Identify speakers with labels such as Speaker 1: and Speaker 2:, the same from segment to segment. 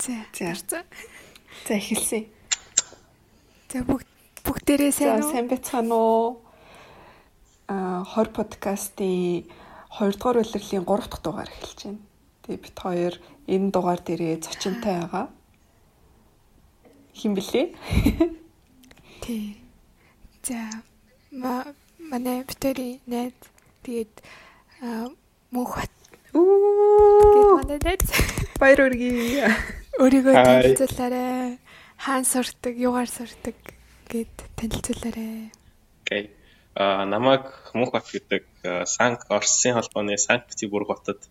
Speaker 1: За.
Speaker 2: За.
Speaker 1: За.
Speaker 2: Эхэлсэн.
Speaker 1: За бүгд бүгдээрээ сайн уу?
Speaker 2: сайн байцгаана уу? Аа 20 подкастын 2 дугаар улирлын 3 дахь дугаар эхэлж байна. Тэгээ бит хоёр энэ дугаар дээрээ зочинтой байгаа. Хин блэ?
Speaker 1: Тий. За ма манай битэрийн найз тэгээд мөнх бат гээд
Speaker 2: Үу!
Speaker 1: манай найз
Speaker 2: Баяр үргээ.
Speaker 1: өөрийгөө танилцуулаарай. Хаан сурдаг, югаар сурдаг гээд танилцуулаарай.
Speaker 3: Окей. А намайг Мөнхбат гэдэг а, Санк Оросын холбооны Санкт Петербург хотод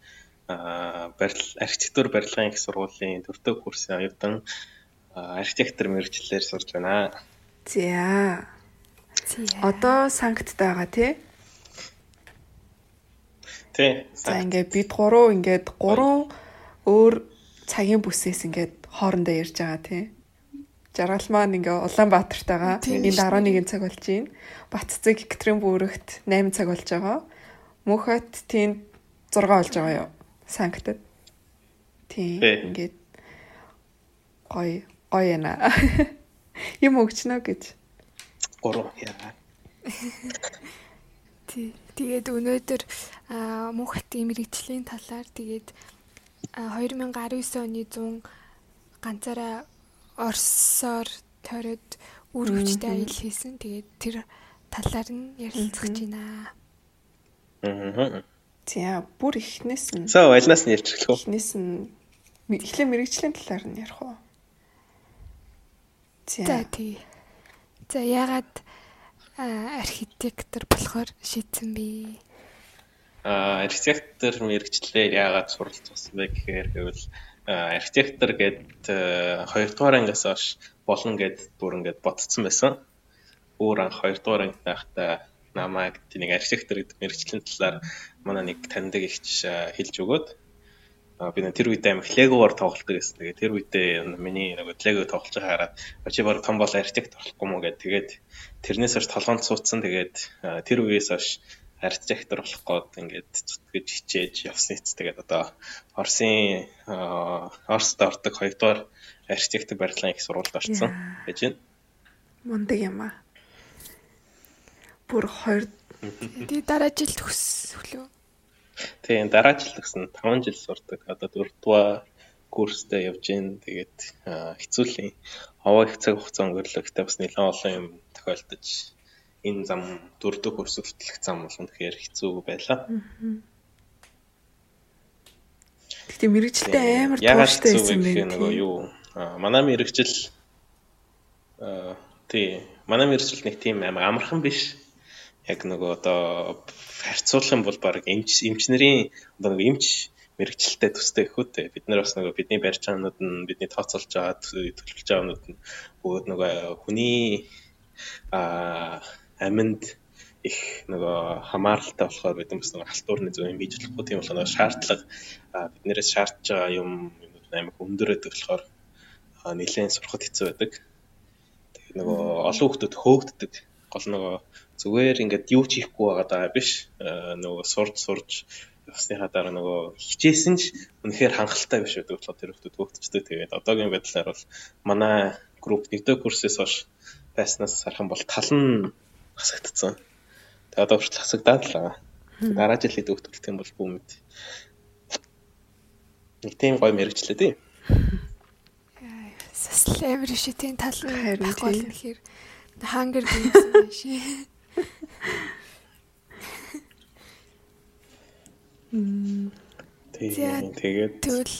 Speaker 3: барил архитектур барилгын их сургуулийн дөрөвдүгээр курсын оюутан архитектор мэрэгчлэлээр сурж байна.
Speaker 2: За. Одоо Санктд байгаа тий.
Speaker 3: Тэ.
Speaker 2: За ингээд бид гурав ингээд гурван өөр цагийн бүсээс ингээд хоорондоо ярьж байгаа тий. Жаргал маань ингээ Улаанбаатартайгаа энд
Speaker 1: шүү.
Speaker 2: 11 цаг болж байна. Батцэг Екатеринбургт 8 цаг болж байгаа. Мөнхөт тэнд 6 болж байгаа юу? Санктад.
Speaker 3: Тий.
Speaker 2: ингээд гоё гоё яна. Юм өгчнө гэж.
Speaker 3: Гурав яа.
Speaker 1: Тий. Тэгээд өнөөдөр аа мөнхтийн мэрэгжлийн талаар тэгээд 2019 оны 100 ганцаараа Оросоор тойроод үр хүчтэй аял хийсэн. Тэгээд тэр талаар нь ярилцах гэж байна.
Speaker 3: Аа.
Speaker 2: За бүр ихнээс нь
Speaker 3: За байлнаас нь эхлэх үү?
Speaker 2: эхнээс нь эхлээ мэрэгжлийн талаар нь ярих уу?
Speaker 1: За тий. За ягаад аа, архитектор болохоор шийдсэн бэ?
Speaker 3: Архитектор мэрэгчлэр яагаад суралцсан бэ гэхээр гэвэл архитектор гээд хоёрдугаар ангиас хойш болно гэд бүр ингээд ботцсон байсан. Өөр анх хоёрдугаар анги байхдаа намайг нэг архитектор гэдэг мэрэгчлийн талаар манай нэг таньдаг ихч хэлж өгөөд би нэг тэр үед амиг легоор тоглолдог гэсэн. Тэгээ тэр үедээ миний нэг лего тоглож байгаа хараад очи баг том бол архитектор болохгүй мүү гэд тэгээд тэрнээс хойш толгоонд суудсан. Тэгээд тэр үеэс хойш архитектор болох гээд ингээд зүтгэж хичээж явсан эц. Тэгээд одоо Оросын Оросд ордог хоёрдугаар архитектор барилгын их сургуульд орсон гэж байна.
Speaker 2: мундаг юм аа. Бүр хоёр
Speaker 1: Тэгээд дараа жил төгсөлөө.
Speaker 3: Тийм дараа жил гэсэн 5 жил сурдаг. Одоо 4 дугаар курстэй явж гин. Тэгээд а, хэцүүлийн овоо их цаг хугацаа өнгөрлөхдөө бас нэлээд олон юм тохиолдож энэ зам 4 дугаар курс хүртэлх зам бол үнэхээр хэцүү байлаа.
Speaker 2: Гэтэ мэрэгчлээ амар тууштай байсан байх.
Speaker 3: нөгөө юу манай мэрэгжил аа тий манай мэрэгжил нэг тийм амар амархан биш. Яг нөгөө одоо харьцуулах юм бол баг эмч эмчнэрийн одоо нөгөө эмч мэрэгчлэлтэй төстэй гэхүүтэй. Бид нар бас нөгөө бидний барьж байгаанууд нь бидний тооцоолж байгаа тө- төлөвлөж байгаанууд нь бүгд нөгөө хүний а аминд их нөгөө хамааралтай болохоор бид бас нөгөө халтуурны зөв юм хийж болохгүй тийм болохоор шаардлага биднээс шаардж байгаа юм юмуд амар өндөрөөд болохоор нэлээд сурахад хэцүү байдаг. Тэгээд нөгөө олон хүмүүс хөөгддөг. Гол нөгөө зүгээр ингээд юу ч хийхгүй байгаа биш. Нөгөө сурж сурж явсныхаа дараа нөгөө хичээсэн ч үнэхээр хангалттай биш байдаг болохоор тэр хүмүүс хөөгдчихдээ тэгээд одоогийн байдлаар бол манай групп нэгдүгээр курсээс хойш байснаас харах юм бол тал нь хасагдсан. Тэгээд одоо хүртэл хасагдаад л байгаа. Дараа жил хэд хөөгдөх юм бол бүү мэд. Нэг тийм гоё мэрэгчлээ тий.
Speaker 1: Celebrity-ийн тал нь
Speaker 2: Харин
Speaker 1: байхгүй
Speaker 2: тий.
Speaker 1: бол нэхэр Hunger Games юм шиг.
Speaker 3: Тийм
Speaker 1: За,
Speaker 3: тэгээд
Speaker 1: Тэгвэл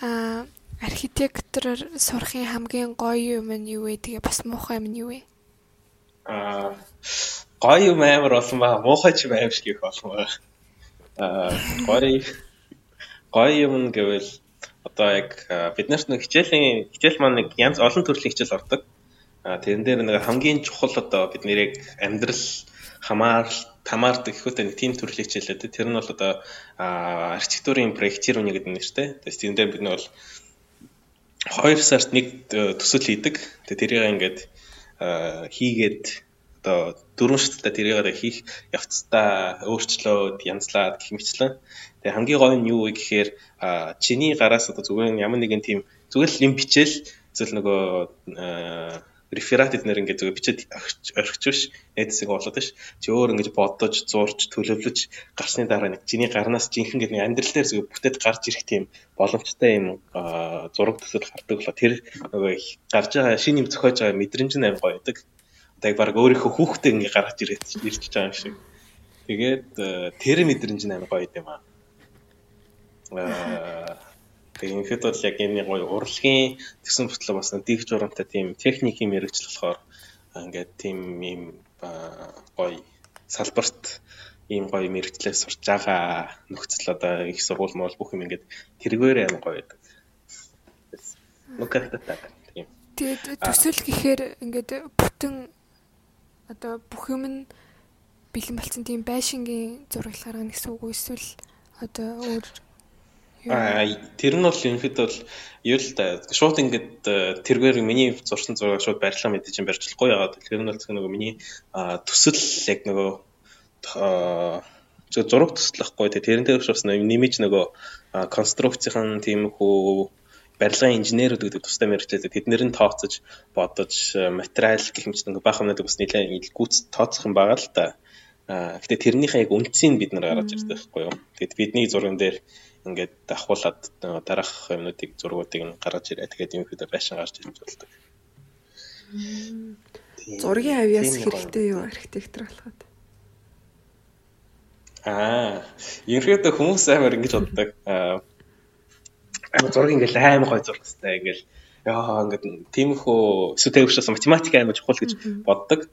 Speaker 1: аа архитектороор сурахын хамгийн гоё юм нь юу вэ? Тэгээ бас муухай юм нь юу вэ?
Speaker 3: Аа гоё юм амар болсон баа. Муухай ч юм аим шиг их болсон баа. Аа гоё гоё юм гэвэл одоо яг аа, бид нарт нэг хичээлийн хичээл маань нэг янз олон төрлийн хичээл ордог. Аа тэрэн дээр нэг хамгийн чухал одоо бид нэрийг амьдрал хамаарал хамаардаг гэхүүтэй нэг тийм төрлийн хичээлээд тэр нь бол одоо архитектурын проектирование гэдэг нэртэй. Тэгэхээр тэрэн дээр бид нь бол 2 сард нэг э, төсөл хийдэг. Тэгээ тэрийг ингээд э, хийгээд одоо дөрвөн шаттай тэрийг хийх явцдаа өөрчлөөд янзлаад гэх мэтлэн. Тэгээ хамгийн гоё нь юу вэ гэхээр чиний гараас одоо зүгээр ямар нэгэн тийм зүгээр л юм бичээл зөвл нөгөө реферат эднэр ингээд зүгээр бичээд орхиж биш эдсэг болоод биш чи өөр ингэж бодож зурж төлөвлөж гарсны дараа нэг чиний гарнаас жинхэнэ гэдэг нэг амьдрал дээр зүгээр бүтээд гарч ирэх тийм боломжтой юм зураг төсөл гардаг болоо. Тэр нөгөө гарч байгаа шинэ юм зохиож байгаа мэдрэмж нь аим гоё байдаг. Одоо яг баг өөрийнхөө хүүхдээ ингээ гаргаж ирээд ирчихэж байгаа юм шиг. Тэгээд тэр мэдрэмж нь аим гоё юм аа Тэгээ ингээд бол яг энэ гоё урлагийн төсөн бүтлэг бас дийг журамтай тийм техникийн мэрэгжил болохоор ингээд тийм юм гоё салбарт ийм гоё мэрэгчлээ сурч байгаа нөхцөл одоо их сургууль мол бүх юм ингээд тэргээр аим гоё байдаг. Мукартата тийм.
Speaker 1: Тэгээд төсөл гэхээр ингээд бүтэн одоо бүх юм нь бэлэн болсон тийм байшингийн зураг гаргана гэсэн үг эсвэл одоо өөр
Speaker 3: тэр нь бол ерөнхийдөө бол юу л да шууд ингээд э, тэргээр миний зурсан зураг шууд барилга мэдээж юм барьж болохгүй яагаад тэр нь бол нөгөө миний төсөл яг нөгөө зураг төслөхгүй те тэрэн дээр бас нэмэж нөгөө конструкцийн тийм хүү барилгын инженерүүд гэдэг тустай мэрэгчлээ тэднэр нь тооцож бодож э, материал гэх мэт нэг баах юмнууд бас нэлээд гүйц тооцох юм байгаа л да. А гэтээ тэрнийхээ яг үнцийг бид нар гаргаж ирдэг байхгүй юу. Тэгэд бидний зурган дээр ингээд давхуулаад дараах юмнуудыг зургуудыг нь гаргаж ирээ. Тэгээд юм хэд байшин гарч ирж болдог.
Speaker 2: Зургийн авьяас хэрэгтэй юу архитектор болоход?
Speaker 3: Аа, ерөөдөө хүмүүс амар ингэж боддог. Аа зураг ингээл амар гой хэвээр ингээл яа ингээд тиймэрхүү эсвэл тэгвшээс математик амар чухал гэж боддог.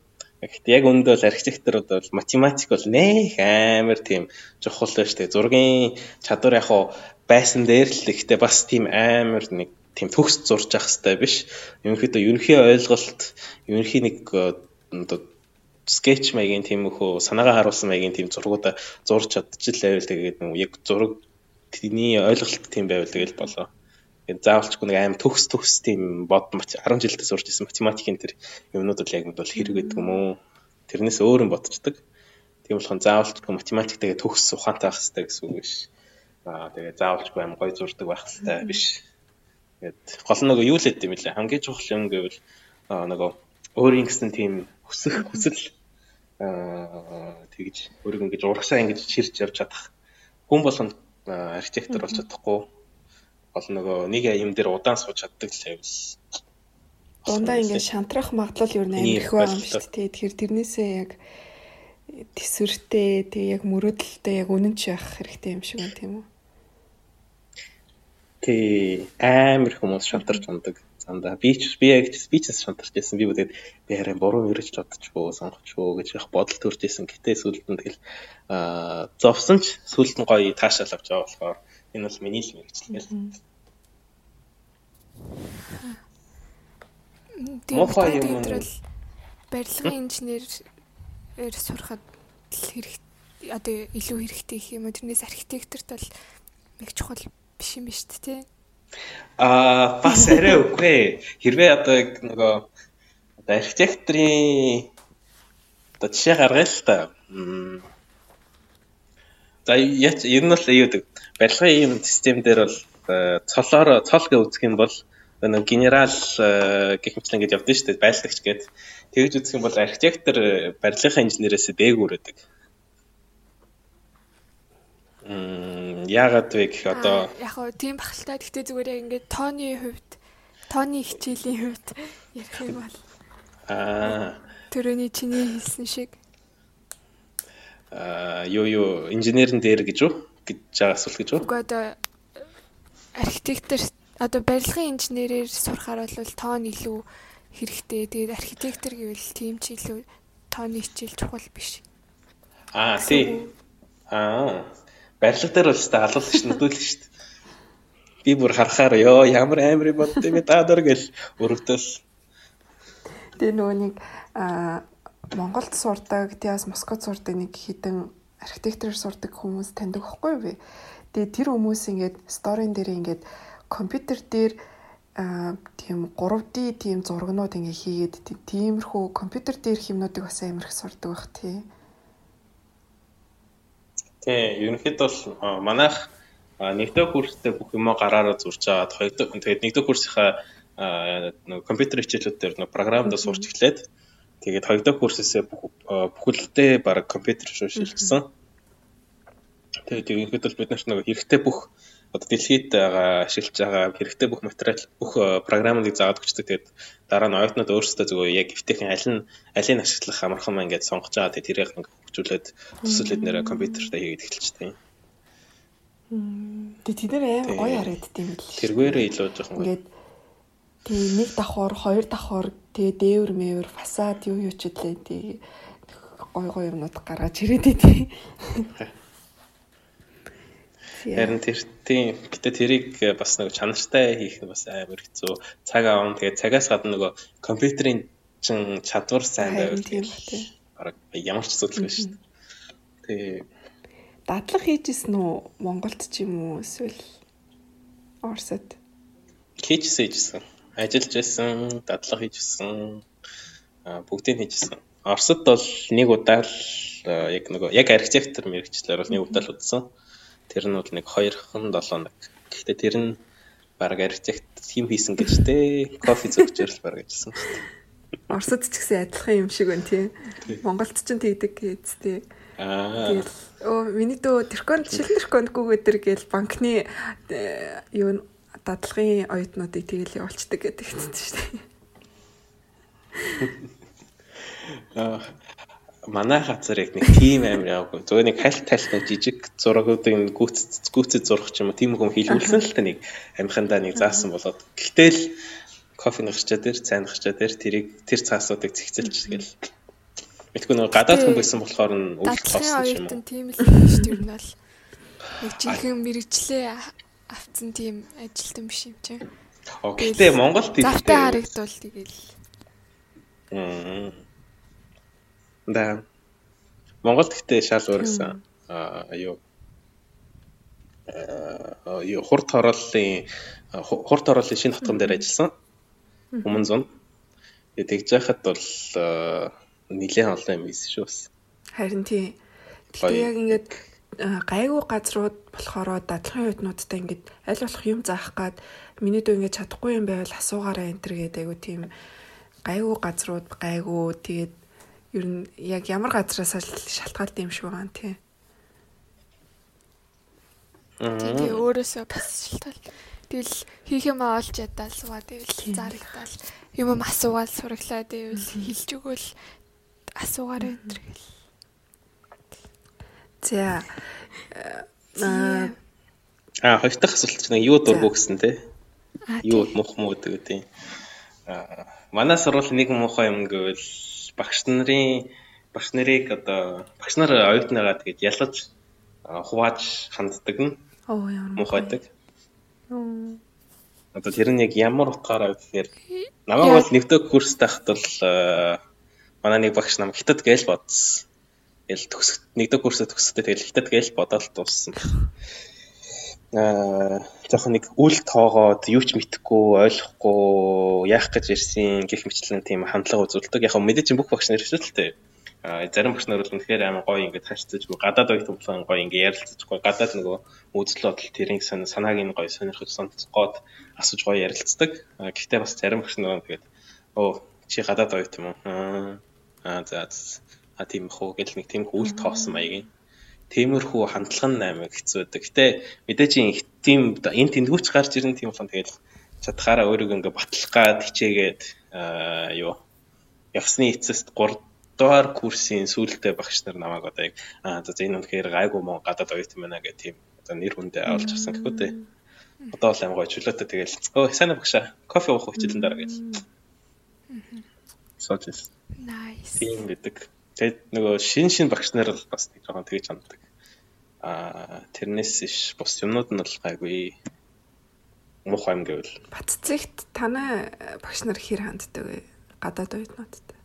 Speaker 3: Гэхдээ яг үүнд бол архитекторууд бол математик бол нэх амар тийм чухал байж тээ зургийн чадвар яг хуу байсан дээр л ихтэй бас тийм амар нэг тийм төгс зурж явах хэрэгтэй биш. Ерөнхийдөө ерөнхий ойлголт, ерөнхий нэг одоо скетч маягийн тийм хөө санаагаа харуулсан маягийн тийм зургуудаа зурж чадчихлаа байвал тэгээд яг зураг тэний ойлголт тийм байвал тэгэл болоо. Заавалчгүй нэг аим төгс төгс тийм бод 10 жилдээ сурч исэн математикийн тэр юмнууд л яг бол хэрэг гэдэг юм уу? Тэрнээс өөр юм бодцдаг. Тийм болохоор заавалчгүй математик тэгээ төгс ухаантай байх хэрэгтэй гэсэн үг биш. Аа тэгээ заавалчгүй аим гой зурдаг байх хэрэгтэй биш. Тэгээд гол нь нөгөө юу л гэдэг юм лээ. Хамгийн чухал юм гэвэл нөгөө өөрийн гэсэн тийм хүсэх хүсэл аа тэгж өөрийгөө ингэж урагшаа ингэж чирж явж чадах хүн болгонд архитектор болж чадахгүй гол нөгөө нэг юм дээр удаан сууж чаддаг л байвал
Speaker 2: дундаа ингээд шантрах магадлал юу нээр их байгаа юм шүү дээ. Тэгэхээр тэрнээсээ яг төсвөртэй тэг яг мөрөөдөлтэй яг үнэнч явах хэрэгтэй юм шиг байна тийм үү?
Speaker 3: Тий амар хүмүүс шантарч ундаг. Зандаа би ч би яг би ч шантарч байсан. Би үгээд би харин буруу мөрөж бодчихвоо сонгочихвоо гэж их бодол төрж исэн. Гэтэ сүлд нь тэгэл аа зовсон ч сүлд нь гоё таашаал авч байгаа болохоор Энэ бол миний л мэрэгчлэл.
Speaker 1: Мохоо юм уу? Барилгын инженерээр сурахад хэрэг одоо илүү хэрэгтэй их юм уу? Тэрнээс архитекторт бол нэг чухал биш юм ба шүү дээ?
Speaker 3: Аа, бас арай үгүй. Хэрвээ одоо нөгөө одоо архитекторын одоо жишээ гаргая л та. За яц ер нь бол юу гэдэг барилгын ийм систем дээр бол э, цолоор цол гэж үзэх юм бол нэг генерал э, гэх мэт ингэж явдсан шүү дээ байрлагч гээд. Тэгж үзэх юм бол архитектор э, барилгын инженерээс дээгүүр байдаг. Мм яагаад вэ гэх одоо?
Speaker 1: Яг хоо тийм бахалтай. Гэхдээ зүгээр яг ингээд тооны хувьд тооны хичээлийн хувьд ярих юм бол.
Speaker 3: Аа
Speaker 1: төрөний чиний хэлсэн шиг.
Speaker 3: Аа юу юу инженерэн дээр гэж үү гэж байгаа асуулт гэж үү?
Speaker 1: Үгүй одоо архитектор одоо барилгын инженерээр сурахаар бол тоон илүү хэрэгтэй. Тэгээд архитектор гэвэл тийм ч илүү тооны хичээл чухал биш.
Speaker 3: Аа тий. Аа барилга дээр бол өстой алуулж ш нүдүүлж ш. Би бүр харахаар ёо ямар амар юм бод тийм та дөр гэл өрөвдөл.
Speaker 2: Тэгээ нөгөө нэг аа Монголд сурдаг, тийас Москвад сурдаг нэг хідэн архитектороор сурдаг хүмүүс таньдаг байхгүй вэ? Тэгээ тэр хүмүүс ингээд сторийн дээр ингээд компьютер дээр аа тийм 3D тийм зургнууд ингээ хийгээд тиймэрхүү компьютер дээр хэмнүүдийг бас амар их сурдаг бах тий.
Speaker 3: Тий, ерөнхийд бол манайх нэгдүгээр курстэй бүх юмаа гараараа зурж аваад хоёрдугаар тэгээд нэгдүгээр курсынхаа компьютер хичээлүүд дээр нэг програмдаа сурч эхлээд тэгээд хоёрдугаар курсээсээ бүхэлдээ баг компьютер руу шилжсэн. Тэгээд ерөнхийд бол бид нарт нэг хэрэгтэй бүх одоо дэлхийд байгаа ашиглаж байгаа хэрэгтэй бүх материал бүх э, програмыг заагаад өгчдөг. Тэгээд дараа нь оюутнууд өөрсдөө зүгээр яг эвтэйхэн аль нь алийг ашиглах амархан маань гэж сонгож байгаа. Тэгээд тэрийг нэг хөгжүүлээд төсөл эднэрээ компьютертай хийгээд эхэлчихсэн.
Speaker 2: Тэгээд тэд нэр аим гоё харагддаг юм
Speaker 3: л. Тэргээрээ илүү жоохон
Speaker 2: ингээд тий нэг давхар, хоёр давхар тэгээ дээвэр мэвэр фасад юу юу ч үлээ тий гой гой юмнууд гаргаж ирээд тий.
Speaker 3: Харин тэр тийм гэтээ тэрийг бас нэг чанартай хийх нь бас амар хэцүү. Цаг аав. Тэгээд цагаас гадна нөгөө компьютерийн чин чадвар сайн байвал тийм баг ямар ч асуудал биш шүү дээ. Тэгээ
Speaker 2: дадлаг хийжсэн үү Монголд ч юм уу эсвэл Оросд?
Speaker 3: Хийжсэн хийжсэн. Ажиллаж байсан, дадлаг хийжсэн. бүгдийг хийжсэн. Оросд бол нэг удаа л яг нөгөө яг архитектор мэрэгчлэр бол нэг удаа л удсан. Тэр нь бол нэг 2хан 7 нэг. Гэхдээ тэр нь баг архитект хим хийсэн гэж те кофе зөгчөөр л баг ажилласан.
Speaker 2: Оросд ч гэсэн адилхан юм шиг байна тий. Монголд ч тэгдэг гэцтэй. Аа. Тэгэл оо миний дөө тэрконд шилэн тэркондгүйгээ тэр гээл банкны э, юу дадлагын оюутнуудыг тэгэл явуулцдаг гэдэг хэвчээ шүү дээ.
Speaker 3: Аа манай газар яг нэг тийм амир яваагүй. Зүгээр нэг хальт талтаа жижиг зурагуудыг гүйтц гүйтц зурх ч юм уу тийм хүм хийлгүүлсэн л та нэг амхандаа нэг заасан болоод. Гэтэл кофе нөхчөө дээр, цай нөхчөө дээр тэрийг тэр цаасуудыг цэгцэлж тэгэл. Мэдгүй нэг гадаад хүн байсан болохоор нь
Speaker 1: өвлөх болсон юм уу? Тийм л шүү дээ ер нь бол. Нэг жинхэнэ мэрэгчлээ авцсан тийм ажилтан биш юм чинь.
Speaker 3: Окей. Монголд
Speaker 1: тийм. Завтай харагдвал тэгэл.
Speaker 3: Мм Да. Монголд гэхдээ шал өөр гэсэн аа юу аа юу хурд хорооллын хурд хорооллын шинэ хотгон дээр ажилласан. Өмнө зун. Тэгээ тэгж яхад бол нэлээд олон юм ийсэн шүү.
Speaker 2: Харин тий. Тэгээ яг ингээд гайгүй газрууд болохоро дадлагын үтнүүдтэй ингээд аль болох юм заах гад миний дөө ингээд чадахгүй юм байвал асуугаараа энэ төр гэдэг айгу тийм гайгүй газрууд гайгүй тэгээд ер нь яг ямар газраас шалтгаалт юм шиг байгаа юм тий.
Speaker 1: Тэгээ өөрөөсөө бас шалтгаал. Тэгэл хийх юм олж ядаа суугаа тэгэл зарагдал юм асуугаал сураглаа тэгэл хэлж өгөөл асуугаар энэ гэл.
Speaker 2: За
Speaker 3: аа хоёр дахь асуулт чинь юу дургу гэсэн те. Юу мух муу гэдэг тийм. Аа манай сурвал нэг муухай юм гэвэл багш нарын багш нарыг одоо багш нар оюутныгаа тэгээд ялаж хувааж ханддаг нь оо ямар муухайдаг. Оо одоо тэр нь яг ямар утгаараа гэхээр намайг бол нэгдүгээр курс тахт бол манай нэг багш нам хятад гээл бодсон. Тэгэл төгсөх нэгдүгээр курсээ төгсөхдөө тэгэл хятад гээл бодоод дууссан аа жоохон нэг үл тоогоод юу ч мэдэхгүй ойлгохгүй яах гэж ирсэн гэх мэтлэн тийм хандлага үзүүлдэг. Яг мэдээж бүх багш нар хэвшэлтэй. А зарим багш нар бол үнэхээр амар гоё ингээд харьцаж гадаад оюут хүмүүс гоё ингээд ярилцаж гоё гадаад нөгөө үзэл бодол тэрийг санааг нь гоё сонирхож сонцгоод асууж гоё ярилцдаг. Гэхдээ бас зарим багш нар тэгээд оо чи гадаад оюут юм уу? Аа за а тийм хөө гэл нэг тийм үл тоосон маягийн Тиймэрхүү хандлага нь аймаг хэцүү байдаг. Гэтэ мэдээж тийм энэ тэндгүүч гарч ирэн тийм болсон тэгэл чадхаараа өөрийгөө ингээ батлах гад хичээгээд юу явсны эцэст 3 дугаар курсын сүүлдээ багш нар намайг одоо яг аа за энэ үнэхээр гайгүй мөн гадаад оюут юм байна гэх тийм одоо нэр хүндээ авалж авсан гэхгүй дээ. Одоо бол амар гоё чөлөөтэй тэгэл өө сайн багшаа кофе уух хичээлэн дараа. Сууж ирсэн.
Speaker 1: Nice.
Speaker 3: Тийм гэдэг. Тэгээд нөгөө шин шин багш нар л бас нэг жоохон тэгж ханддаг. Аа тэрнээс иш бус юмнууд нь бол гайгүй муухай юм гэвэл.
Speaker 2: Баццэгт танай багш нар хэр ханддаг вэ? Гадаад оюутнуудтай.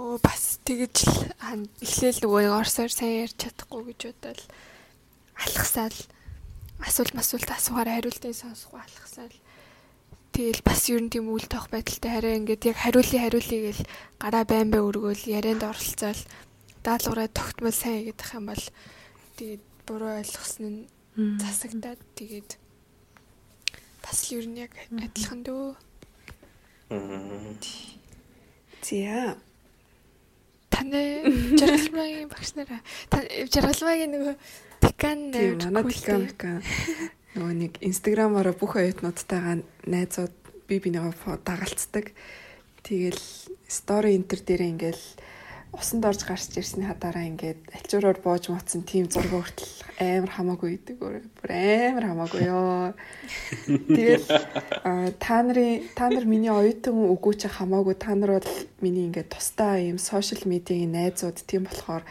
Speaker 1: Оо бас тэгэж л эхлээл нөгөө орсоор сайн ярьж чадахгүй гэж бодоод алхасаал асуулт масуулт асуугаар хариултыг сонсох алхасаал тэгэл бас ер нь тийм үйл тоох байдалтай хараа ингээд яг хариулъя хариулъя гэл гараа байн бай өргөөл ярианд оролцоол даалгавраа тогтмол сайн гэдэг юм бол тэгээд буруу ойлгосон нь засагдаад тэгээд бас л ер нь яг адилхан дөө.
Speaker 2: Зя.
Speaker 1: Таны жаргалмагийн багш нараа жаргалмагийн нөгөө декан
Speaker 2: тийм манай декан декан нөгөө нэг инстаграмаараа бүх оюутнуудтайгаа найзууд би бинийгаа дагалцдаг. Тэгэл стори энтер дээр ингээл усанд орж гарч ирсний хадараа ингээд альчуураар бууж муцсан тийм зураг хүртэл амар хамаагүй идэг бүр амар хамаагүй ёо. Тэгэл та нарын та нар миний оюутан үгүй чи хамаагүй та нар бол миний ингээд тусдаа ийм сошиал медиагийн найзууд тийм болохоор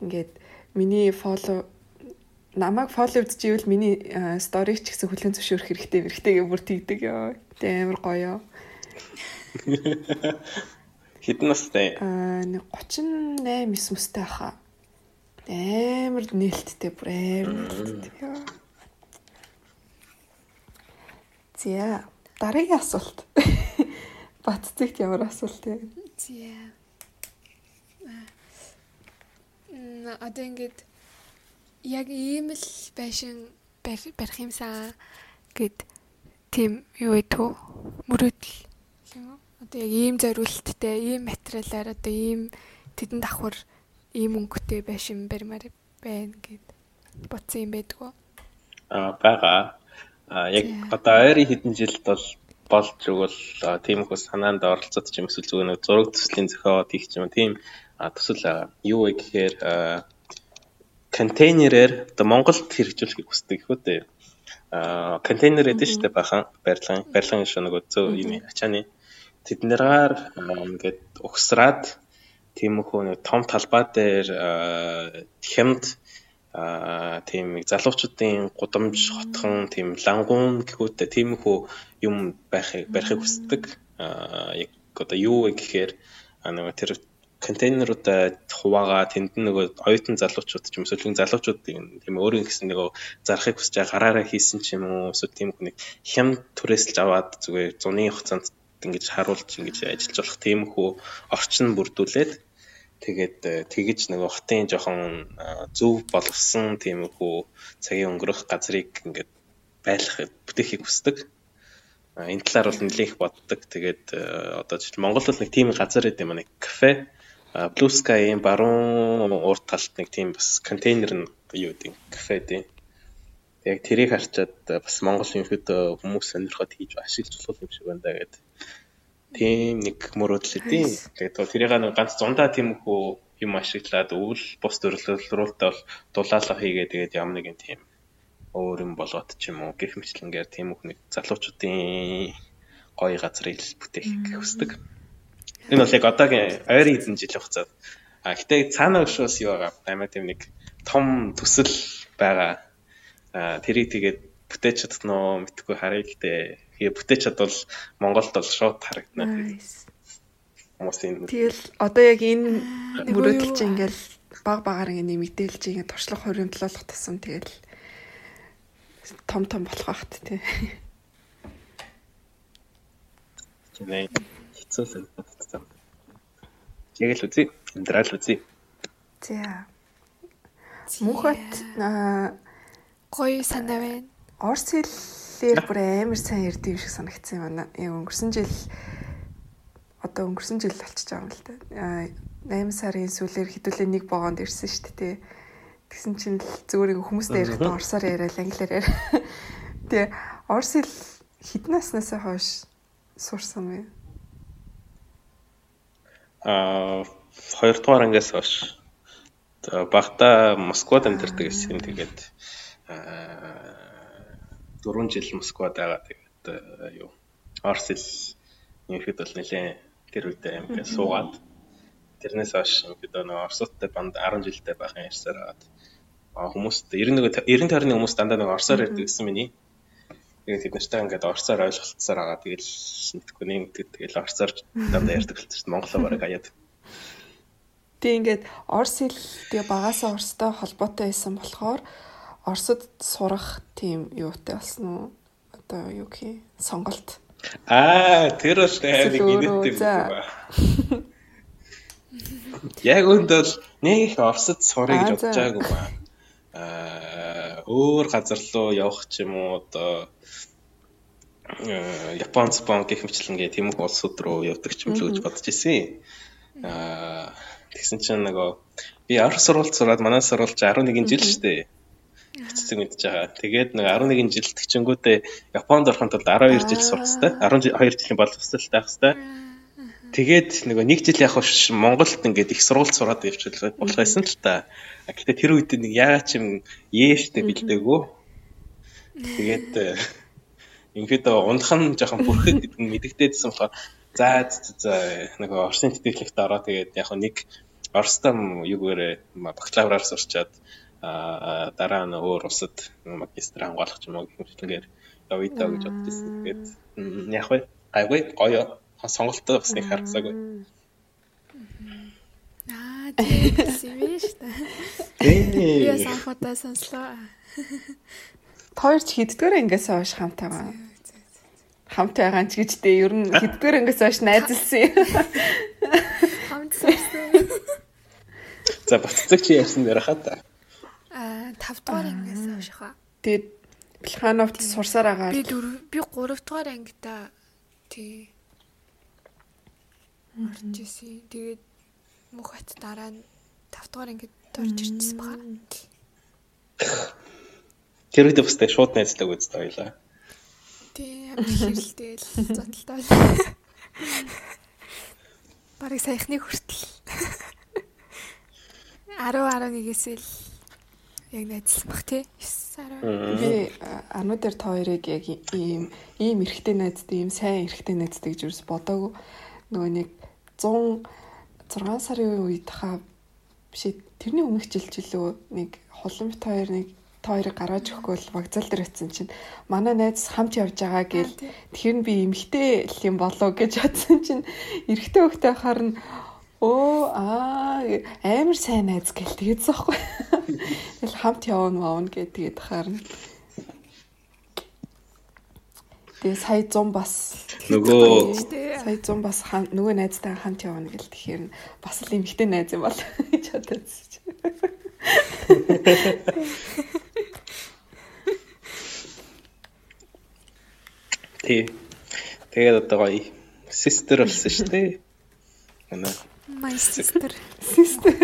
Speaker 2: ингээд миний фоллоу намайг фоллоу ивэл миний сториг ч гэсэн хүлэн зөвшөөрөх хэрэгтэй хэрэгтэй гэж бүр тэгдэг ёо. Тэ амар гоё.
Speaker 3: Хэдэн настай?
Speaker 2: Аа 38 9 мөстэй хаа. Амар нээлттэй бүр амар нээлттэй. Зя. Дараагийн асуулт. Баццэгт ямар асуулт вэ?
Speaker 1: Зя. М одоо ингээд яг ийм л байшин барих юмсан гэд тийм юу идэх мөрөөдөл юм уу? Одоо яг ийм зориулттай, ийм материалаар одоо ийм тэдэн давхар ийм өнгөтэй байшин баримаар байна гэд бодсон юм байдгүй.
Speaker 3: Аа бага. Аа яг одоо ойрын хэдэн жилд бол болж өгвөл тийм их санаанд оролцоод ч юм эсвэл зүгээр нэг зураг төслийн зохиод хийх юм тийм төсөл юу вэ гэхээр контейнерээр одоо Монголд хэрэгжүүлэхийг хүсдэг их үү. Аа контейнер гэдэг шүү дээ бахан барилгын барилгын шүү нөгөө зөө юм ачааны тэднэрээр ингээд угсраад тиймэрхүү нэг том талбай дээр хямд тийм залуучуудын гудамж хотхон тийм лангуун гэхүүтэй тиймэрхүү юм байхыг барихыг хүсдэг. Яг одоо юу вэ гэхээр нөгөө тэр контейнеруудаа хуваагаа тэнд нөгөө оюутан залуучууд ч юм уу сүлгийн залуучууд тийм өөрийн гэсэн нөгөө зарахыг хүсэж гараараа хийсэн ч юм уу эсвэл тийм нэг хям түрээсэлж аваад зүгээр зуны хугацаанд ингэж харуулж ингэж ажиллаж болох тийм хүү орчин бүрдүүлээд тэгээд тэгэж нөгөө хотын жоохон зөв болгосон тийм хүү цагийн өнгөрөх газрыг ингээд байлгах бүтээхийг хүсдэг. Энэ талаар бол нэлээх боддог. Тэгээд одоо жишээ Монгол бол нэг тийм газар гэдэг юм нэг кафе Blue Sky-ийн баруун урд талд нэг тийм бас контейнер нь юу гэдэг кафе дээ. Яг тэрийг харчаад бас Монгол хэд хүмүүс сонирхоод хийж ашиглаж болох юм шиг байна гэдэг. Тийм нэг мөрөөдөл өгдөө. Тэгээд тэрийг нэг ганц зундаа тийм хөө юм ашиглаад өвөл бус төрлөлрүүлэлтээ бол дулаалга хийгээ тэгээд ямар нэгэн тийм өөр юм болоод ч юм уу гэх мэтлэнгээр тийм их нэг залуучуудын гоё газрыг бүтээх хүсдэг. Mm -hmm Энэ бол яг одоогийн ойрын хэдэн жил хугацаад. А гэтээ цаана өшөөс юу байгаа баймаа тийм нэг том төсөл байгаа. А тэрийг тэгээд бүтээж чаднаа мэдхгүй харъя гэтээ. Тэгээ бүтээж чадвал Монголд бол шууд харагдана. Хүмүүсийн
Speaker 2: Тэгэл одоо яг энэ мөрөөдөл чинь ингээл баг багаар ингэ нэмэгдээл чи ингэ туршлах хоригдлуулах тусам тэгэл том том болох бахт тий.
Speaker 3: Хэцүү санагдсан. Яг л үзье. Амьдрал үзье.
Speaker 2: За. Мөнхөт
Speaker 1: гоё санаа байна.
Speaker 2: Орс хэлээр бүр амар сайн ярьдаг юм шиг санагдсан юм байна. Яг өнгөрсөн жил одоо өнгөрсөн жил болчихж байгаа юм л да. 8 сарын сүүлээр хэдүүлээ нэг богоонд ирсэн шүү дээ. Тэгсэн чинь зүгээр хүмүүстэй ярихдаа орсоор яриад англиар яриа. Тэгээ орс хэл хэдэн наснаас хойш сурсан бэ?
Speaker 3: Аа 2 дугаар ангиас хойш багта Москвад амьдардаг гэсэн. Тэгээд аа 4 жил Москвад байгаа. Тэгээд юу Орс хэл ерхэд бол нэлээ тэр үедээ амьд суугаад тэрнээс хойш ингээд нэг Орсуудтай банд 10 жилдээ байхын ярьсаар хагаад хүмүүст 91 90 тойрны хүмүүс дандаа нэг орсоор ярьдаг гэсэн миний Тэгээд тэд нартай ингээд орцоор ойлголцсоор байгаа. Тэгэл мэдхгүй нэмэгдээд тэгэл орцоор дандаа ярьдаг болчихсон. Монголоо бараг аяад.
Speaker 2: Тэг ингээд орс хэл тэгээ багасаа орстой холбоотой байсан болохоор Оросд сурах тийм юутай болсон уу? Одоо юу гэх сонголт.
Speaker 3: Аа, тэр бол нэг инээдтэй байна. Яг өндөл нэг их Оросд сурах гэж бодож байгаагүй ба. Өөр газар руу явах ч юм уу одоо Япон, Япон гэх мэтлэн гэх тийм их улсууд руу явдаг ч юм л гэж бодож ирсэн. Аа, тэгсэн чинь нөгөө би Орос сурвалж сураад манай сурвалж 11 жил шүү дээ хэцүү мэдж байгаа. Тэгээд нэг 11 жил тгчэнгүүтээ Японд орохын тулд 12 жил сурах хэрэгтэй. 12 жилийн боловсролтой байх хэрэгтэй. Тэгээд нөгөө нэг жил яг Монголд ингээд их сургууль сураад явчихвал болох байсан л та. Гэтэ тэр үед нэг яагаад ч юм ээштэй бэлдээгүү. Тэгээд э, ингээд унтхан жоохон бүрхэг гэдэг нь мэдэгдээдсэн болохоор за за нөгөө Оросын тэтгэлэгт ороо тэгээд яг нэг Оростой юугээрээ бакалавраар сурчаад дараа нь өөр улсад магистр хамгаалах юм уу гэх мэтлэнгээр явъя гэж байсан. Тэгээд яг гайгүй гоё сонголттой басныг харцаагүй.
Speaker 1: Аа тийм биш үү? Яа санхудаа сонслоо.
Speaker 2: Тойрч хиддгээр ингээс хойш хамт байгаа. Хамт байгаа ч гэжтэй ер нь хиддгээр ингээс хойш найзалсан юм.
Speaker 1: Хамт сонслоо.
Speaker 3: За баццаг чи ярьсан дээр хаа та.
Speaker 1: 5 дугаар ангиас хойшоо.
Speaker 2: Тэгээд Плехановт сурсаар агаад
Speaker 1: би 4 би 3 дугаар ангида тий орж исэн. Тэгээд мөхөт дараа нь 5 дугаар ангид орж ирчихсэн баха.
Speaker 3: Тэр үед бас тэг шууд найзлаг үздэг байлаа.
Speaker 1: Тий амт хэрэлдээл зодтолтой. Бараг саяхны хүртэл 10 11-ээс л яг найзлсан бах тий 9 10
Speaker 2: би ануу дээр та хоёрыг яг ийм ийм эрэгтэй найзтай ийм сайн эрэгтэй найзтай гэж юус бодоагүй нөгөө нэг 100 6 сарын үед хаа биш тэрний өмнөх жил жилөө нэг хуланбт хоёр нэг та хоёрыг гаргаж өгөхгүй вокзал дээр очисон чинь манай найз хамт явж байгаа гэл тэгэхээр би эмхтэй л юм болов гэж бодсон чинь эрэгтэй хөхтэй харна Оо аа амар сайн найз гэл тэгээд зоохгүй. Тэгэл хамт явна маавна гэд тэгээд харна. Тэгээ сая 100 бас
Speaker 3: нөгөө
Speaker 2: сая 100 бас нөгөө найзтай хамт явна гэл тэгэхээр бас л эмхтэй найз юм бол гэж бодож.
Speaker 3: Тий. Тэгээд одоо гоё sister болсон шүү дээ. Манай
Speaker 1: My sister.
Speaker 2: Sister.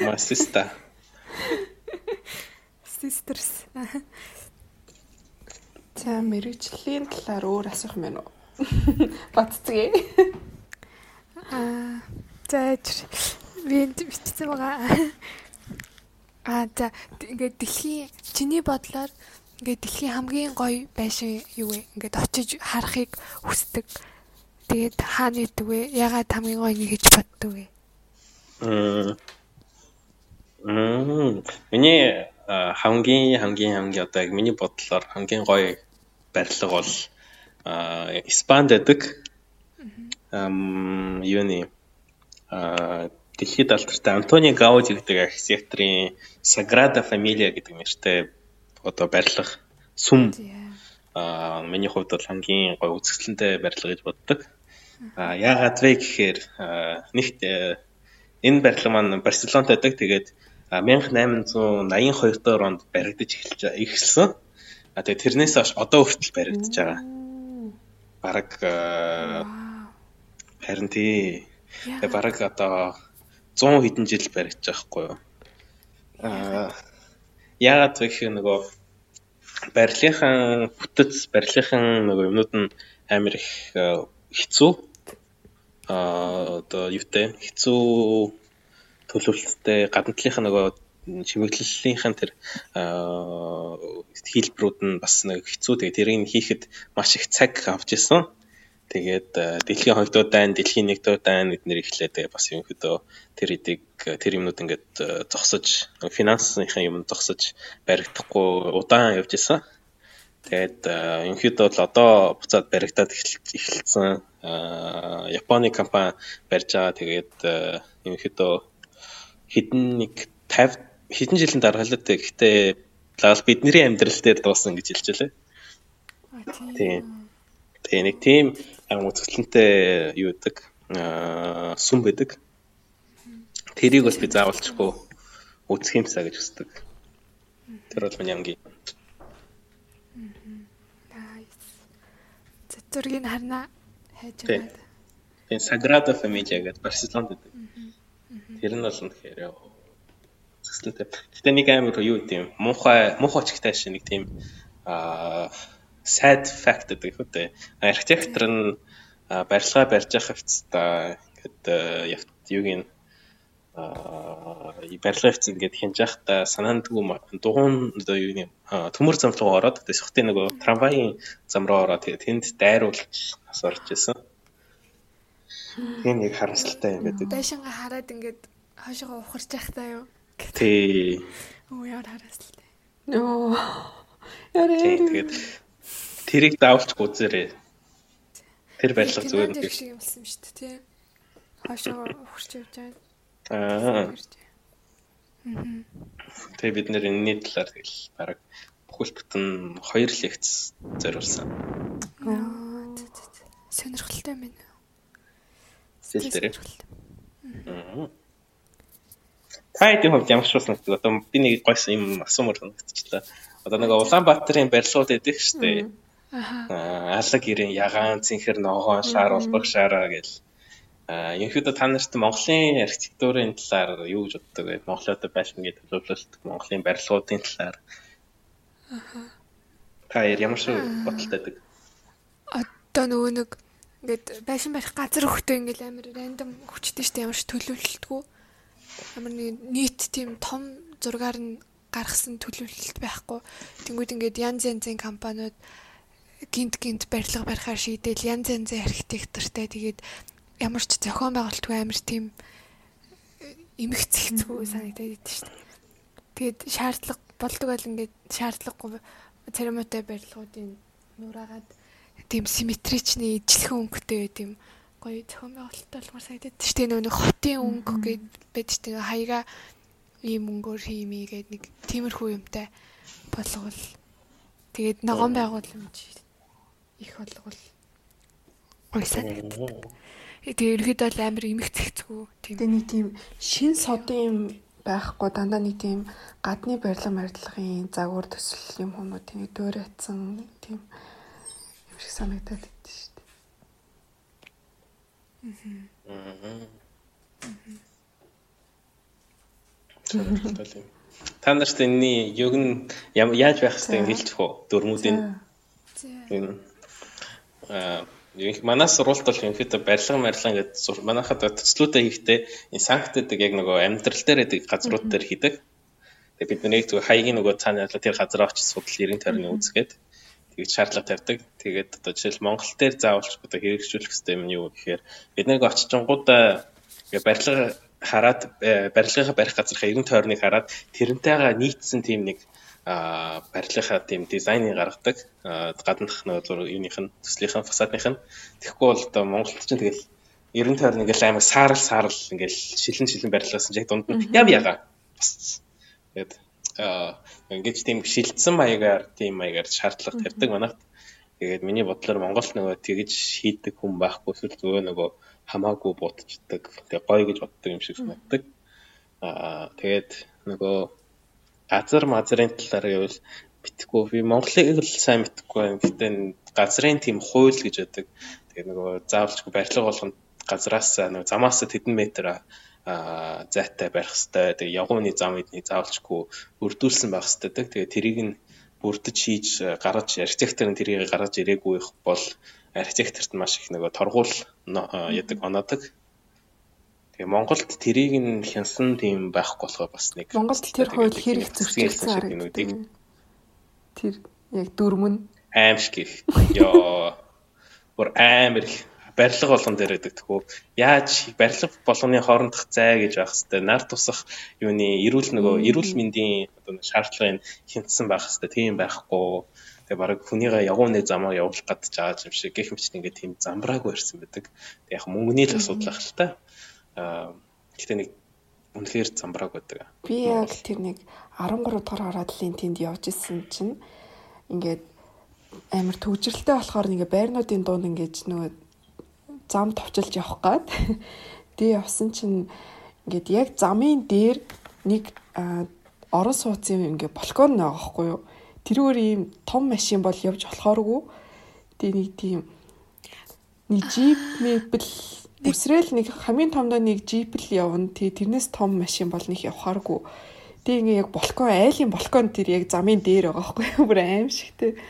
Speaker 3: My sister.
Speaker 1: Sisters.
Speaker 2: За мэрэгжлийн талаар өөр асуух юм уу? Батцгээ.
Speaker 1: Аа за би бичсэн байгаа. Аа за ингээд дэлхийн чиний бодлоор ингээд дэлхийн хамгийн гоё байшин юу вэ? Ингээд очиж харахыг хүсдэг Тэгээд хаана идэг вэ? Ягаад хамгийн гоё ингэ гэж боддог вэ?
Speaker 3: Мм. Миний хамгийн хамгийн хамгийн одоо яг миний бодлоор хамгийн гоё барилга бол Испанд байдаг. Ам юуны а дэлхийд алдартай Антони Гауди гэдэг архитекторын Sagrada Familia гэдэг нэртэй одоо барилга сүм а миний хувьд бол хамгийн гоё үзэсгэлэнтэй барилга гэж боддог. А яагаад вэ гэхээр нэгт э, энэ барилга маань Барселонд байдаг. Тэгээд 1882 доор онд баригдаж эхэлж эхэлсэн. А тэгээд тэрнээс хойш одоо хүртэл баригдаж байгаа. Бараг харин тий. Тэгээд бараг одоо 100 хэдэн жил баригдаж байгаа хгүй юу. А яагаад вэ гэхээр нөгөө барилгын бүтэц, барилгын нөгөө юмнууд нь амар их хэцүү а одоо юутай хэцүү төлөвлөлттэй гадна талынхаа нөгөө чимэглэлийн тэр хийлбэрүүд нь бас нэг хэцүү. Тэгээ тэрийг хийхэд маш их цаг авч исэн. Тэгээд дэлхийн хоёр дахь дайн, дэлхийн нэг дахь дайн эднэр ихлээ тэгээ бас юм хөдөө тэр эдийг тэр юмнууд ингээд зогсож финансынхаа юм зогсож баригдахгүй удаан явж исэн. Тэгээд ерөнхийдөө бол одоо буцаад баригдаад эхэлсэн. Японы компани барьж байгаа. Тэгээд ерөнхийдөө хэдэн нэг 50 хэдэн жилийн дараа л дээ. Гэхдээ лал бидний амьдрал дээр дуусан гэж хэлж байлаа. Тийм. Тэгээ нэг тийм үзэсгэлэнтэй юу гэдэг аа сүм байдаг. Тэрийг бол би заавалчгүй үзэх юмсаа гэж хүсдэг. Тэр бол миний амгийн.
Speaker 1: Зургийг харна хайж байгаа.
Speaker 3: Тийм Sagrada Familia гэдэг Барселонд байдаг. Тэр нь бол үнэхээр зөвсөлтэй. Гэтэ нэг амар юу тийм муухай муухай ч ихтэй шиг нэг тийм аа sad fact гэдэг үү. Архитектор нь барилгаа барьж байгаа хэвчээ ингээд юугийн аа барилгаа хэвчээ ингээд хянж байхдаа санаандгүй дугуун одоо юу юм төмөр зам руу ороод тэгээд сухтын нөгөө трамвайын зам руу ороод тэгээд тэнд дайруулж бас орж исэн. Тийм нэг харамсалтай юм байдаг.
Speaker 1: Байшингаа хараад ингээд хойшоо ухарч байхдаа юу.
Speaker 3: Тий.
Speaker 1: Оо яар харамсалтай.
Speaker 2: Нөө. Яа.
Speaker 3: Тэгээд Тэрийг даавалч гүзээрээ. Тэр барилга зүгээр
Speaker 1: нэг шиг юм болсон шүү дээ, тий. Хашаа ухарч явж байгаа.
Speaker 3: Аа. Тэгээ бид нэр энэний талаар тэгэл баг бүхэл бүтэн хоёр лекц зориулсан.
Speaker 1: Сонирхолтой байна.
Speaker 3: Зэл дээр. Тайдын хувьд ямар ч бас нэг одоо би нэг гойсон юм асуумар санагдчихлаа. Одоо нэг Улаанбаатарын барилгууд эдэх штэ. Аа алаг ирэн ягаан цэнхэр ногоон шаар улбаг шаараа гэл. Аа ерөнхийдөө та нарт Монголын архитектурын талаар юу гэж боддог вэ? Монголын одоо байшингийн төлөвлөлт, Монголын барилгуудын талаар. Аа. Та ямар шиг бодолтой байдаг?
Speaker 1: Одоо нөгөө нэг ингээд байшин барих газар өгтөө ингээл амар рандом хүчтэй штэ ямар ч төлөвлөлтгүй. Ямар нэг нийт тийм том зургаар нь гаргасан төлөвлөлт байхгүй. Тэнгүүд ингээд янз янзын компаниуд гинт гинт барилга барихаар шийдэл янз янзын архитектортай тэгээд ямар ч зохион байгуулалтгүй амир тийм эмх цэгцгүй санагдаад идэв шүү дээ. Тэгээд шаардлага болдог бол ингээд шаардлагагүй церемонитой барилгуудын нураагаад тийм симметричний ижлэхэн өнгөтэй тийм гоё зохион байгуулалттай болмоор санагдаад шүү дээ. Нөгөө хотын өнгө гээд байд шүү дээ. Хаяга ийм өнгөөр хиймий гээд нэг тиймэрхүү юмтай болгол тэгээд ногоон байгууламж их болгол ой санагдав. Тэгээ ерөөд бол амар имэх цэгцгүй
Speaker 2: тийм. Тэгээ нэг тийм шин содын юм байхгүй дандаа нэг тийм гадны барилга барилгын загвар төсөл юм хүмүүс тийм дөөрэтсэн тийм юм шиг санагдаад байд шүү дээ.
Speaker 3: Аа. Та нарт энэний юг нь яаж байх хэвээр хэлж өгөө дөрмүүдийн. Тийм манаас сурвалт бол ерөнхийдөө барилга марилга ингээд манайхад төслүүдээ хийхдээ энэ санкт гэдэг яг нөгөө амьдрал дээр байдаг газрууд дээр хийдэг. Тэгээ бид нэг зөв хаягийн нөгөө цаана тэр газар очиж судал 90 тойрны үзгээд тэгж шаардлага тавьдаг. Тэгээд одоо жишээл Монгол дээр заавалч одоо хэрэгжүүлэх систем нь юу гэхээр бид нэг очижингуудаа барилга хараад э, барилгынхаа барих газрынхаа 90 тойрныг хараад тэрнтэйгээ нийцсэн тийм нэг а барилгынхаа тийм дизайныг гаргадаг. Гаднах нөгөө юуных нь төслийнхэн фасадных нь. Тэгэхгүй бол одоо Монголд чинь тэгэл 90 тойрны ингээл аймаг саарл саарл ингээл шилэн шилэн барилгасан яг дунд нь яв яга. Тэгээд ингэж тийм шилдсэн маягаар тийм маягаар шаардлага тавьдаг манайх тэгээд миний бодлоор Монгол нөгөө тэгж хийдэг хүн байхгүй эсвэл зөвөө нөгөө хамаагүй будчихдаг тэгээ гоё гэж боддог юм шиг санагддаг. А тэгээд нөгөө газар мазрын талаар гэвэл битггүй би Монголыг л сайн мэдхгүй байна. Гэтэ газрын тийм хууль гэж байдаг. Тэгээ нөгөө заавалчгүй барилга болгонд газраас нөгөө замаас тэдэн метр зайтай барих хэвээр тэгээ явгууны зам эдний заавалчгүй бүрдүүлсэн байх хэвээр тэгээ тэрийг нь бүрдэж хийж гаргаж архитектор нь тэрийг гаргаж ирээгүй бол архитекторт маш их нөгөө торгуул ядаг оноодаг Тэгээ Монголд тэрийг нь хянсан тийм байхгүй болохоор бас нэг
Speaker 2: Монголд тэр хууль хэрэг зөрчилсөн арга. Тэр яг дөрмөн
Speaker 3: аимшиг их. Йоо. Гур амар их барилга болгон дээр байдаг тхүү. Яаж барилга болгоны хоорондох зай гэж байх хэвээр нар тусах юуны эрүүл нөгөө эрүүл мэндийн одоо шаардлагыг хянсан байх хэвээр тийм байхгүй. Тэгээ баг хүнийгээ явгууны замаар явуулах гэж байгаа юм шиг гэх мэт ингээд тийм замбраагүй ирсэн байдаг. Тэг яг мөнгөний л асуудал ах л та. Гэхдээ нэг үнэхээр замбрааг байдаг.
Speaker 2: Би яг тэр нэг 13 дугаар харааллын тэнд явж исэн чинь ингээд амар төвжрэлтэй болохоор ингээ байрнуудын дунд ингээд нөгөө зам товчилж явах гад. Тэгээ явсан чинь ингээд яг замын дээр нэг орон сууцын ингээ балкон байгаа хгүй юу. Тэрүүгээр ийм том машин бол явж болохооргүй. Тэгээ нэг тийм нэг джип мэбэл Өсрэл нэг хамгийн томдоо нэг джип л явна. Тий тэрнээс том машин бол нэг явхааргүй. Тэг ингээ яг балкон айлын балкон тэр яг замын дээр байгаа байхгүй юу? Бүр аим шигтэй.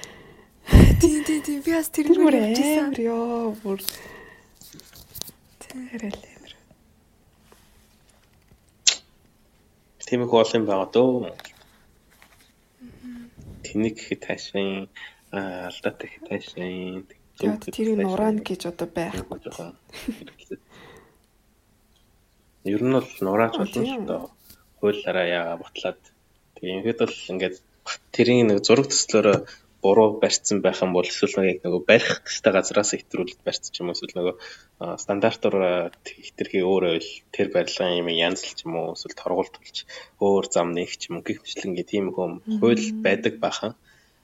Speaker 1: Тий тий тий би бас тэр бүр
Speaker 2: явчихсан. Ёо бүр тэрэл амир.
Speaker 3: Тэмэг бол юм байгаа дөө. Тэнийг гэхэд таашин алдаатай гэхэд таашин
Speaker 2: Яг тэрийг нураана гэж одоо байхгүй жоохон.
Speaker 3: Ер нь бол нураач болно шүү дээ. Хуулаараа яага бутлаад. Тэгээ ингээд бол ингээд тэрийн нэг зураг төслөөрөө буруу барьсан байх юм бол эсвэл нэг нөгөө барих гэстэй газраас хэтрүүлээд барьсан ч юм эсвэл нөгөө стандартаар хитрхи өөрөө тэр барилгын юм янзлж юм уу? Эсвэл торгуулт болж өөр зам нэг ч юм ингээд тийм хөм хууль байдаг бахан.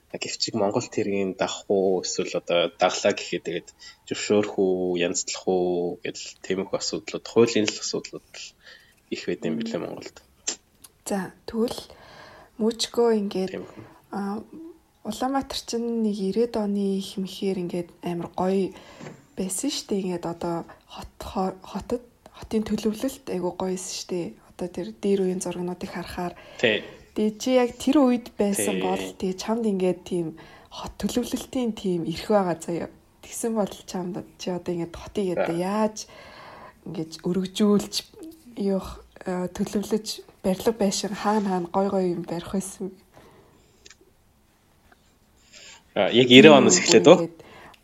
Speaker 3: Гэвчиг Монгол тэргийн дах уу? Эсвэл одоо даглаа гэхэд тэгээд зөвшөөрөх үү, янзлах уу гэдэл тиймэрхүү асуудлууд, хуулийн л асуудлууд их байд юм билээ Монголд.
Speaker 2: За тэгвэл Мөчгөө ингээд Улаанбаатар чинь нэг 90-ад оны их мэхээр ингээд амар гоё байсан шүү дээ. Ингээд одоо хот хотод хотын төлөвлөлт айгу гоё байсан шүү дээ. Одоо тэр дээр үеийн зургнуудыг харахаар
Speaker 3: тий
Speaker 2: чи яг тэр үед байсан бол тэгээ чамд ингээд тийм хот төлөвлөлтийн тийм эрх байгаа заяа. Тэгсэн бол чамд чи одоо ингээд хотыг одоо яаж ингээд өргөжүүлж юу э, төлөвлөж барилга байшин хаана хаана гой гой юм барих байсан.
Speaker 3: Яг 90 оноос эхлээд үү?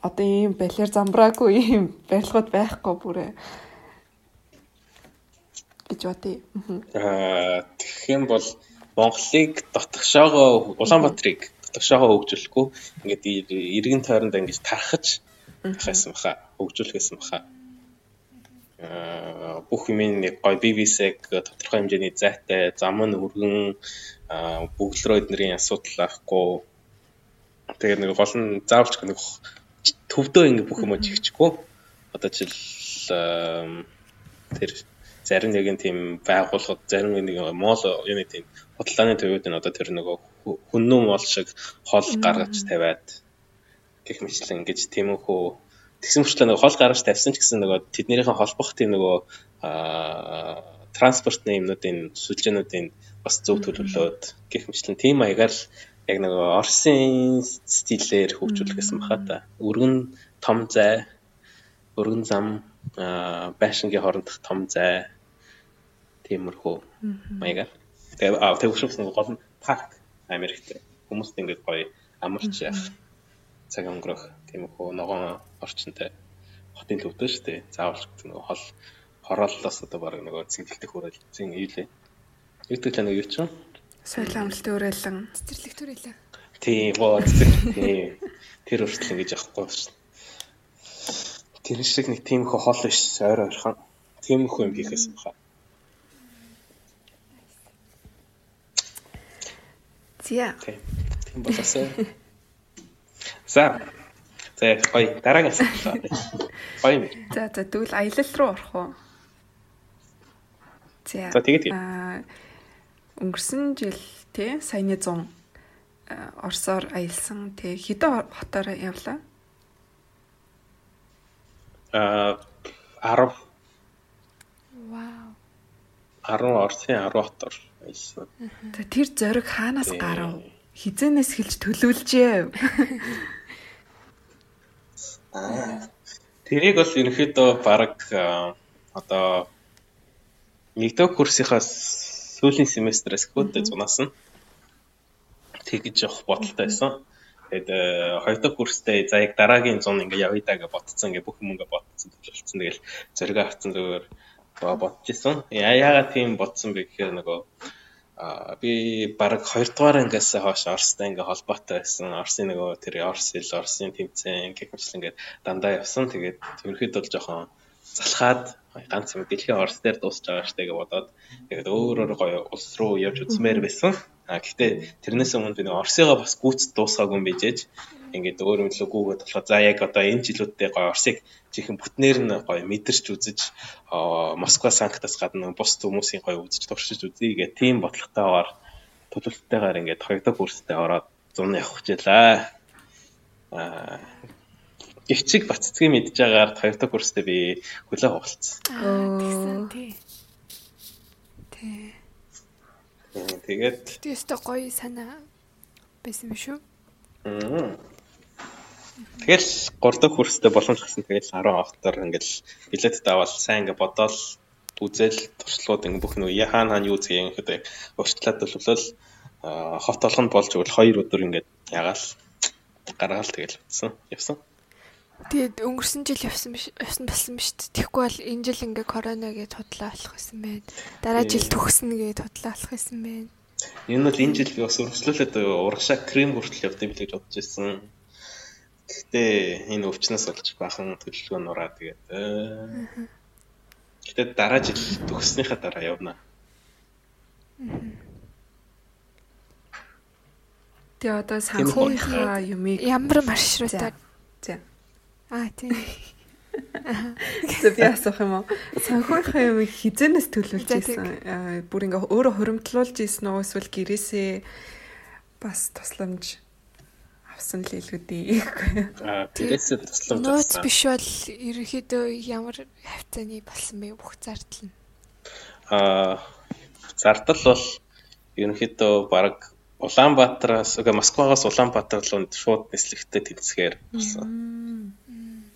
Speaker 2: Одоо ийм балер замбраагүй ийм барилгууд байхгүй бүрээ гэж бодъё.
Speaker 3: Аа тэгэх юм бол Монголыг дотгошоогоо Улаанбаатарыг дотгошоогоо хөгжүүлэхгүй. Ингээд иргэн тойронд ингэж тархаж хайсан баха хөгжүүлэхсэн баха. Аа бүх юм нэг гой BBC-г тодорхой хэмжээний зайтай зам нь өргөн рүү эднэрийн асуудал авахгүй тэгээ нэг гол нь заавалч нэг төвдөө ингэ бүх юм жигчгүй. Одоо жишээл тэр зарим нэгэн тийм байгууллагад зарим нэг мол юм тийм бодлооны төвүүд нь одоо тэр нөгөө хүннүү мол шиг хол гаргаж тавиад гэх мэтлэн ингэж тиймэрхүү тэгсэн мөрчлөө нөгөө хол гаргаж тавьсан ч гэсэн нөгөө тэднийхэн холбох тийм нөгөө транспортны юмнуудын сүлжээнүүдийн бас зөв төлөвлөөд гэх мэтлэн тийм маягаар л яг нөгөө Оросын стилээр хөгжүүлчихсэн баха та. Өргөн том зай, өргөн зам, байшингийн хоорондох том зай. Тиймэрхүү. Маягаар. Тэгээ аа тэгвшүүлсэн гол нь парк Америкт. Хүмүүст ингээд гоё амарч явах цаг өнгөрөх. Тиймэрхүү ногоон орчинтай хотын төвдөө шүү дээ. Заавалч нөгөө хол хорооллоос одоо баг нөгөө цэнгэлтэх хүрэл зин ийлээ. Ягдаг л нэг юу ч юм.
Speaker 2: Соёл амралтын уриалан
Speaker 1: цэцэрлэг төрөлөө.
Speaker 3: Тийм гоо тийм. Тэр хүртэл ингэж явахгүй шин. Тэр шиг нэг тийм хөө хол биш ойр ойрхон. Тийм хөө юм хийхээс баха.
Speaker 2: За.
Speaker 3: Тийм болоосаа. За. За гоё дараагийн асуулт. Гоё.
Speaker 2: За за тэгвэл аялал руу орох уу? За.
Speaker 3: За тэгээд
Speaker 2: аа өнгөрсөн жил тий саяны 100 Оросоор аялсан тий хэдэн хотоор явлаа?
Speaker 3: Аа 10
Speaker 1: Вау.
Speaker 3: 10 Оросын 10 хотоор
Speaker 2: байсан. Тэр зориг хаанаас гарав? Хизэнээс хэлж төлөвлөжээ.
Speaker 3: Аа. Тэрийг бол ерөнхийдөө баг одоо нэгдүгээр курсынхаас сүүлийн семестрээс хөөдөө зунаас нь тэгж явах бодолтой байсан. Тэгээд хоёр дахь курстэй за яг дараагийн 100 ингээ явъя даа гэж бодсон. Ингээ бүх юм ингээ бодсон төлөвлөсөн. Тэгэл зориг авсан зүгээр бодож исэн. Яагаад тийм бодсон бэ гэхээр нөгөө а би баг 2 дугаар ангиас хойш Оростой ингээ холбоотой байсан. Оросын нөгөө тэр Орос хэл, Оросын тэмцээн гэх мэт ингээд дандаа явсан. Тэгээд ерөөхдөө бол жоохон залхаад ганц дэлхийн орс дээр дуусч байгаа штэ гэж бодоод тэгээд өөр өөр гоё улс руу явж үзмээр байсан. А гэхдээ тэрнээс өмнө би нэг Орсыгаа бас гүйц дуусгаагүй юм бижээж ингээд өөр юм лөө гүүгээд болохоор за яг одоо энэ жилүүдтэй гоё Орсыг жихэн бүтнээр нь гоё мэдэрч үзэж Москва санктаас гадна бус хүмүүсийн гоё үзэж туршиж үзье гэх тийм бодлоготойгоор төлөвлөлттэйгээр ингээд хоёрдох курстэй ороод зун явах хичээлээ. Аа гихчиг баццгийг мэдж байгаагаар хоёрдох курстэй би хөлөө хугалцсан.
Speaker 1: Аа тий. Тий.
Speaker 3: Тэгээд
Speaker 1: тиймээ гоё санаа байсан шүү.
Speaker 3: Аа. Тэгэл 3 дахь курстэй боломж гарсан. Тэгэл 10 автаар ингээл билет давал сайн ингээ бодоол үзэл туршлагууд ингээ бүх нөө хаана хаана юу згий ингээд урьдчилаад төлөвлөл хот олгонд болж өгөл 2 өдөр ингээд ягаал гаргаал тэгэл утсан явсан.
Speaker 1: Тэгээд өнгөрсөн жил явсан биш явсан болсон биш тэгэхгүй бол энэ жил ингээ корона гэж худлаа болох байсан байна. Дараа жил төгснө гэж худлаа болох байсан байна.
Speaker 3: Энэ бол энэ жил би бас өргөжлүүлээд урагшаа крем хүртэл явдсан билээ гэж бодож байсан. Гэхдээ энэ өвчнөөс болж бахан төлөвлөгөө нураа тэгээд. Гэхдээ дараа жил төгснөхийн дараа явна.
Speaker 2: Тэгээ одоо санхүүгийнхаа юмыг
Speaker 1: ямар маршрутаар
Speaker 2: за.
Speaker 1: Аа тийм.
Speaker 2: За би асуух юм уу? Санхүүгийнхаа юмыг хизэнээс төлөвлөж ийсэн. Бүр ингээ өөрөө хуримтлуулж ийсэн үү эсвэл гэрээсээ бас тусламж авсан л илгүүдээ.
Speaker 3: Аа тэрээс тусламж
Speaker 1: авсан. Нууц биш бол ерөнхийдөө ямар хавцааны болсон бэ бүх зардал нь?
Speaker 3: Аа зардал бол ерөнхийдөө баг Улаанбаатараас үгүй Москвагаас Улаанбаатар руу шууд нислэгтэй тэнцгээр болсон.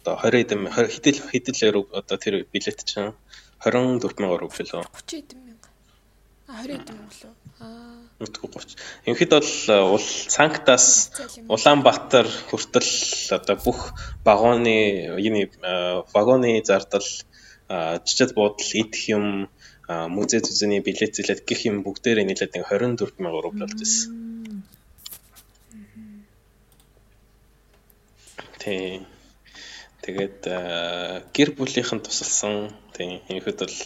Speaker 3: Одоо 20 эдэм хэдэл хэдэлээр одоо тэр билет чинь 24 мянгаар үг лөө.
Speaker 1: 30 эдэм мянга. А 20 эдэм лөө. Аа
Speaker 3: Мэдгүй 30. Ерөнхийдөө бол э, Санктаас Улаанбаатар хүртэл одоо бүх вагоны энэ э, вагоны зардал жижиг буудал идэх юм музей зүзэний билет зэлээд гэх юм бүгдээрээ нийлээд 24 сая рубль болж ирсэн. Тэг. Тэгээд э, гэр бүлийнхэн тусалсан. Тэг. Ерөнхийдөө бол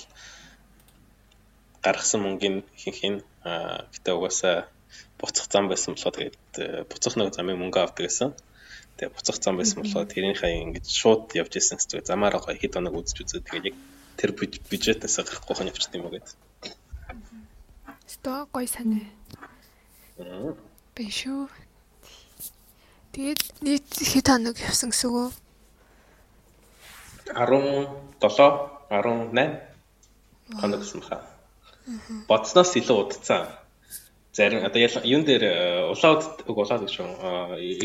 Speaker 3: гаргасан мөнгөний ихэнх нь гэтээ угаасаа буцах зам байсан болохоор тэгээд э, буцах нэг замын мөнгө авдаг гэсэн. Тэгээд буцах зам байсан болохоор тэрийнхээ ингэж шууд явж исэн хэвчээ замаараа гоё хэд хоног үзэж үзээ тэгээд яг тэр бюджетээс гарахгүй хон явчихсан юм уу гэдэг.
Speaker 1: Стоо гоё санаа. Бэшүү. Тэгээд нийт хэд хоног явсан гэсэн үг үү?
Speaker 3: 17 18 хоног баха бодсноос илүү удцсан. Зарим одоо юун дээр э, улаад үг улаад гэж шүү.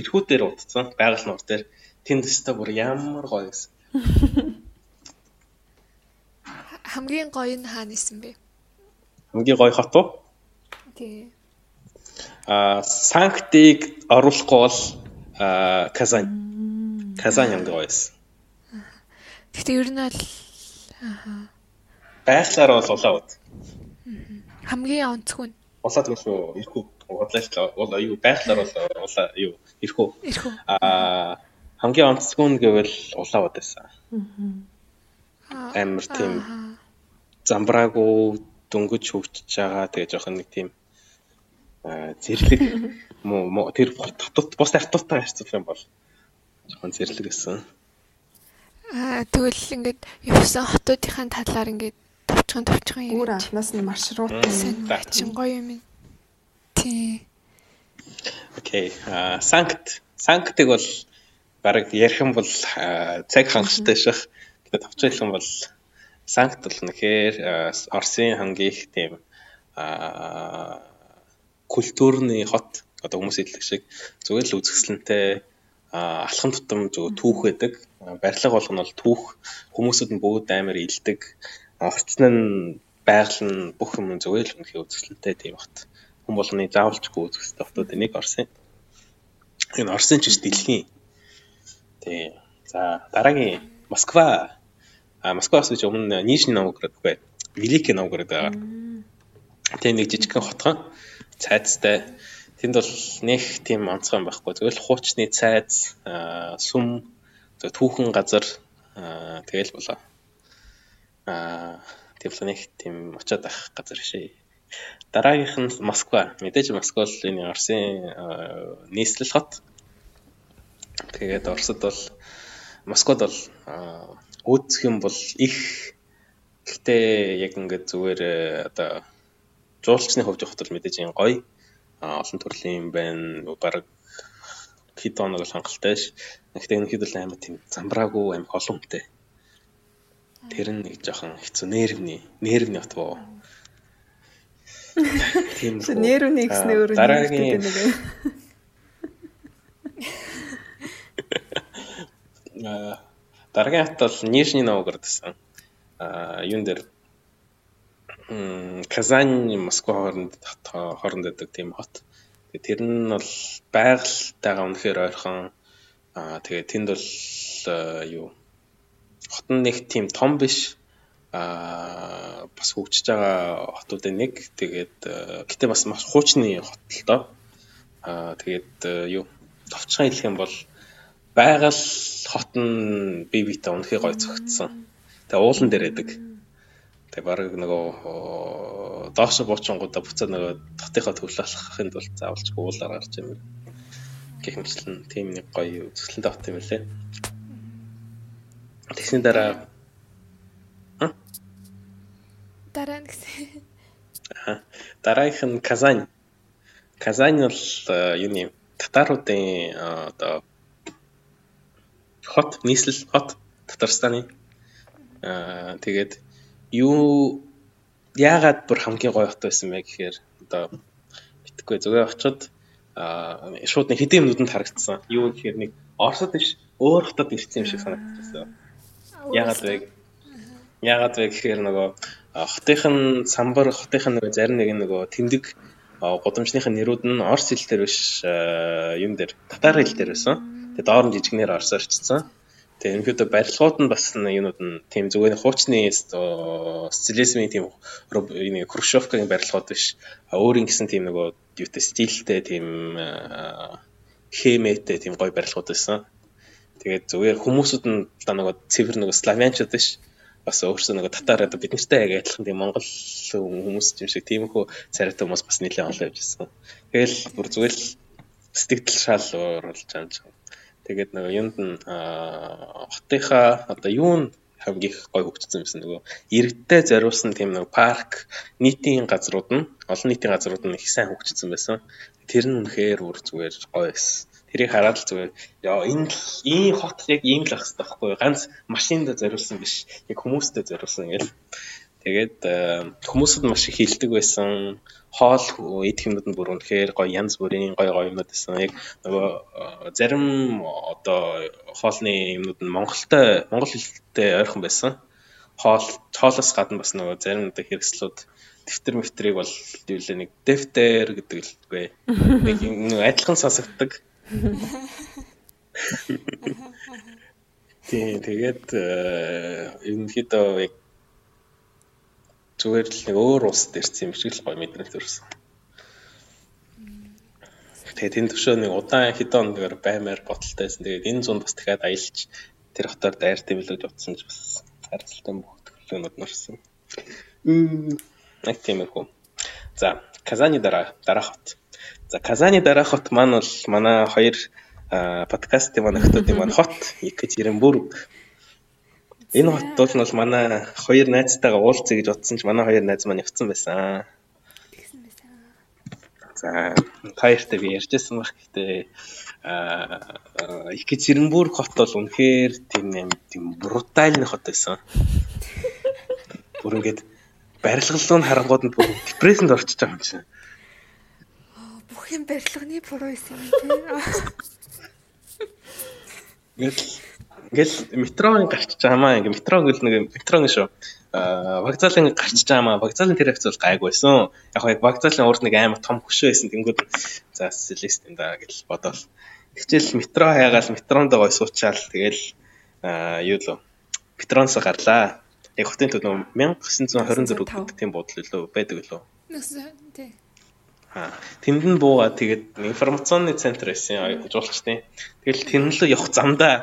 Speaker 3: Ирхүүд дээр удцсан. Байгаль нуур дээр тэнд өстө бүр ямар гоё гэсэн.
Speaker 1: Хамгийн гоё нь хаана исэн бэ?
Speaker 3: Хамгийн гоё хот уу?
Speaker 1: Тий.
Speaker 3: А Санктыг оруулахгүй бол Казань. Казань хамгийн гоё байсан.
Speaker 1: Гэхдээ ер нь бол аа
Speaker 3: байхлаар бол улаад
Speaker 1: хамгийн онцгүй нь.
Speaker 3: Улаа тэгвэл шүү ирэхүү бодлоо л бол аюу. Байхлаар бол улаа юу? Ирэхүү
Speaker 1: ирэхүү
Speaker 3: аа хамгийн онцгүй нь гэвэл улаа бод байсан. Амар тийм замбраагүй дөнгөж хөвчж байгаа. Тэгээ жоохон нэг тийм зэрлэг муу тэр татут бус татуттай харьцуулах юм бол жоохон зэрлэг гэсэн.
Speaker 1: аа тэгвэл ингээд явсан хотуудынхаа талаар ингээд товчхон товчхон
Speaker 2: ярьж. Өөр анхнаас нь маршрут
Speaker 1: чин гоё юм. Тий.
Speaker 3: Окей. А Санкт Санктыг бол баг ярих юм бол цаг хангалттай шах. Гэтэ товчхон хэлэх юм бол Санкт бол нэхэр Оросын хамгийн их тийм а культурны хот одоо хүмүүс хэлдэг шиг зүгээр л үзэсгэлэнтэй алхан тутам зөв түүх байдаг. Барилга болгоно бол түүх хүмүүсүүд нь бүгд амар илдэг орчин нь байгаль нь бүх юм зүгээр л үнэхээр үзэсгэлэнтэй тийм бат. Хүн болгоны заавалчгүй үзэх хэрэгтэй хотууд энийг Орсын. Энэ Орсын ч биш дэлхийн. Тий. За дараагийн Москва. А Москваас ч өмнө Нижний Новгород бай. Великий Новгород байгаа. Тэгээ нэг жижигхэн хотхон цайцтай. Тэнд бол нэг тийм онцгой байхгүй. Зүгээр л хуучны цайз, сүм, түүхэн газар тэгэл болоо Аа тийм планет тийм очиод авах газар шээ. Дараагийнх нь Москва. Мэдээж Москва бол энэ Оросын нийслэл хот. Тэгээд Оросд бол Москвад бол өөцөх юм бол их гэхдээ яг ингээд зүгээр одоо жуулчны хувьд явахад бол мэдээж энэ гоё олон төрлийн байна. Бараг хэд оног л хангалттай ш. Гэхдээ энэ хэд бол амар тийм замбраагүй амар олон хүнтэй. Тэр нь нэг жоохон хэцүү нервний нервний хот боо.
Speaker 2: Тийм нервний гэснээр өөрөө
Speaker 3: дараагийн а дараагийн хот бол Нижний Новгород гэсэн. а юун дээр Казань, Москва хооронд хооронд байдаг тийм хот. Тэгээ тэр нь бол байгальтайгаа үнэхээр ойрхон. Аа тэгээ тэнд бол юу хот нь нэг тийм том биш. Аа бас хөгжиж байгаа хотуудын нэг. Тэгээд гэтээ бас маш хуучны хот л доо. Аа тэгээд юу товчхон хэлэх юм бол байгаль хот нь бие биетээ үнэхээр гой зөгцсөн. Тэгээ уулан дээр байдаг. Тэгээ баг нөгөө доош буучингуудаа буцаад нөгөө дотынхаа төвлө алхахын тулд заавалч уулаар гарч юм. Гэх мэтлэн тийм нэг гоё үзэсгэлэнтэй бот юм лээ. Тэгсний дараа
Speaker 1: дараа нь гэсэн.
Speaker 3: Дараагийнх нь Казань. Казань бол юуны татаруудын одоо хот нийслэл хот Татарстаны. Аа тэгээд юу яагаад бүр хамгийн гоё хот байсан бэ гэхээр одоо битггүй зүгээр очиод аа шууд нэг хэдийн нүдэнд харагдсан. Юу гэхээр нэг Оросд биш өөр хотод ирсэн юм шиг санагдчихсан. Яагаад вэ? Яагаад вэ гэхээр нөгөө хотынхын самбар хотынхын нөгөө зарим нэг нөгөө тэмдэг гудамжныхын нэрүүд нь орос хэл дээр биш юм дээр татар хэл дээр байсан. Тэгээд доор нь жижигнэр орсоор чицсан. Тэгээ ерөнхийдөө барилгууд нь бас юунууд нь тийм зүгээр хуучны социализмын тийм нэг Хрущевкийн барилгууд биш. Өөр ингэсэн тийм нөгөө юутай стилтэй тийм хэмээтэй тийм гоё барилгууд байсан. Тэгээд зүгээр хүмүүсүүд нь одоо нөгөө цэвэр нөгөө славянчууд биш. Бас өөрсдөө нөгөө татар одоо бид нартай яг адилхан тийм монгол хүмүүс юм шиг тиймэрхүү царайтай хүмүүс бас нэлээд олон явж байсан. Тэгэл бүр зүгээр сэтгэл шал оруулж юм Тэгээд нөгөө юунд нь хотынхаа одоо юу нь хамгийн их гой хөгжсөн юмсан нөгөө иргэдтэй зориулсан тийм нэг парк нийтийн газрууд нь олон нийтийн газрууд нь их сайн хөгжсөн байсан. Тэр нь үнэхээр үр зүгээр гоё байсан. Тэрийг хараад л зүгээр яа энэ ийм хот яг ийм л ах хэрэгтэй байхгүй ганц машинд зориулсан биш яг хүмүүстэй зориулсан ингээл Тэгээд хүмүүсд маш их хилдэг байсан хоол идэх юмнууд нь бүр үнэхээр гоё янз бүрийн гоё гоё юмнууд байсан. Яг нөгөө зарим одоо хоолны юмнууд нь Монголтой монгол хэлтэй ойрхон байсан. Хоол хоолоос гадна бас нөгөө зарим одоо хэрэгслүүд дэвтэр мэвтрийг бол дийлээ нэг дэвтэр гэдэг л үгүй. Нэг адилхан сонсогддог. Тийм тэгээд ерөнхийдөө яг зүгээр л нэг өөр улсад ирсэн юм шиг л гоё мэдрэл төрсөн. Тэгээд энэ төвшөө нэг удаан хэдэн оноор баймаар бодолтойсэн. Тэгээд энэ зүүн бас дахиад аялж тэр хотоор дайр тэмлэгж утсан ч бас харилцалтай бүх төлөвлөгөөнүүд нурсан. Мм нэг тиймэрхүү. За, Казани дараа дараах хот. За, Казани дараах хот маань бол манай хоёр подкастын манай хотуудын маань хот Екатеринбург Энэ хот бол манай хоёр найзтайгаа уулзъя гэж утсан ч манай хоёр найз маань явцсан байсан. Тэгсэн байсан. За, таяртай би ярьжсэн баг гэхдээ аа Екатеринбург хот бол үнэхээр тийм юм тийм брутальны хот байсан. Бүр ингээд барилгалуу нь харангууд нь бүр депрессэнд орчиж байгаа юм чинь.
Speaker 1: Бүх юм барилганы буруу юм тийм.
Speaker 3: Ингээд Ингээл метрогийн гарчиж байгаамаа ингээ метро гэл нэг метрогийн шүү. Аа вокзалын гарчиж байгаамаа вокзалын тэр хэвчээ бол гайгүй байсан. Яг яг вокзалын урд нэг амар том хөшөө байсан. Тэнгүүд за селест энэ да гэж бодоол. Тэгчээл метро хаягаал метронд гой суучаал тэгэл аа юу л метроноос гарлаа. Яг хотын төв 1924 гэдэг тийм бодол лөө байдаг лөө. Тий. Аа тэнд нь буугаад тэгээд информационны центр байсан жуулчдын. Тэгэл тэнэлөө явах замдаа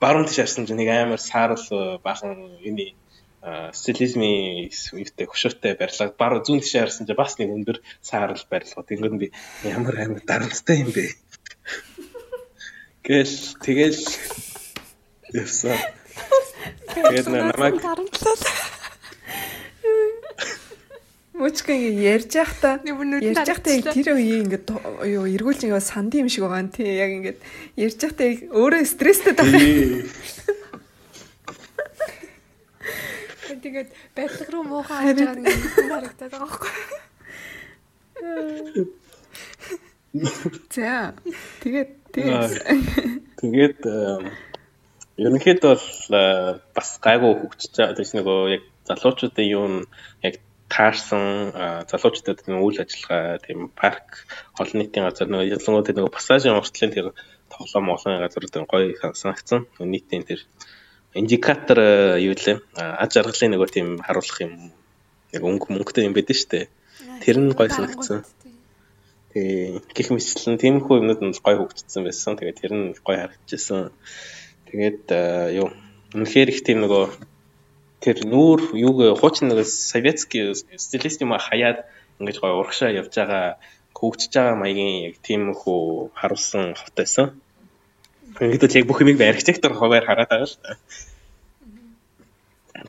Speaker 3: баруун тийш харсан чинь нэг амар саарл бахан юуны стилизмын юутай хөшөөтэй барилга баруун зүүн тишээ харсан чинь бас нэг өндөр саарл барилга. Тэнгэр нь би ямар амар дарамттай юм бэ. Гэл тэгэл ясаа. Тэгээд намайг
Speaker 1: дарамтлал.
Speaker 2: Мөчг ингэ ярьж байхдаа ярьж байхдаа тэр үеийн ингэ юу эргүүлж ингэ санд юм шиг байгаа нь тий яг ингэ ярьж байхдаа өөрөө стресстэй
Speaker 3: байгаа.
Speaker 1: Тэгээд барилга руу муухай харж байгаа нэг юм харагдаад байгаа байхгүй.
Speaker 2: За. Тэгээд тэгээд
Speaker 3: тэгээд ерөнхийд бол бас гайгүй хөгжиж байгаа тийм нөгөө яг залуучуудын юу нь таарсан залуучуудад нэг үйл ажиллагаа тийм парк олон нийтийн газар нөгөө ялангуяа нөгөө пассажийн уртлын тэр тоглоом олон газар гоё санагдсан нийтийн тэр индикатор юу лээ аж аргалын нөгөө тийм харуулах юм яг өнгө мөнгөтэй юм байдаг шүү дээ. Тэр нь гоё санагдсан. Тэгээ гих мэтлэн тиймэрхүү юмнууд нь гоё хөгжсөн байсан. Тэгээ тэр нь гоё харагдчихсан. Тэгээд юу үнэхээр их тийм нөгөө тэр нүүр юуг хуучин нөгөө советский стилист юм хаяад ингэж гоё урагшаа явж байгаа хөгжиж байгаа маягийн яг тиймэрхүү харуулсан хот байсан. Л яг бүх юмыг архитектор хуваар хараад байгаа шүү дээ.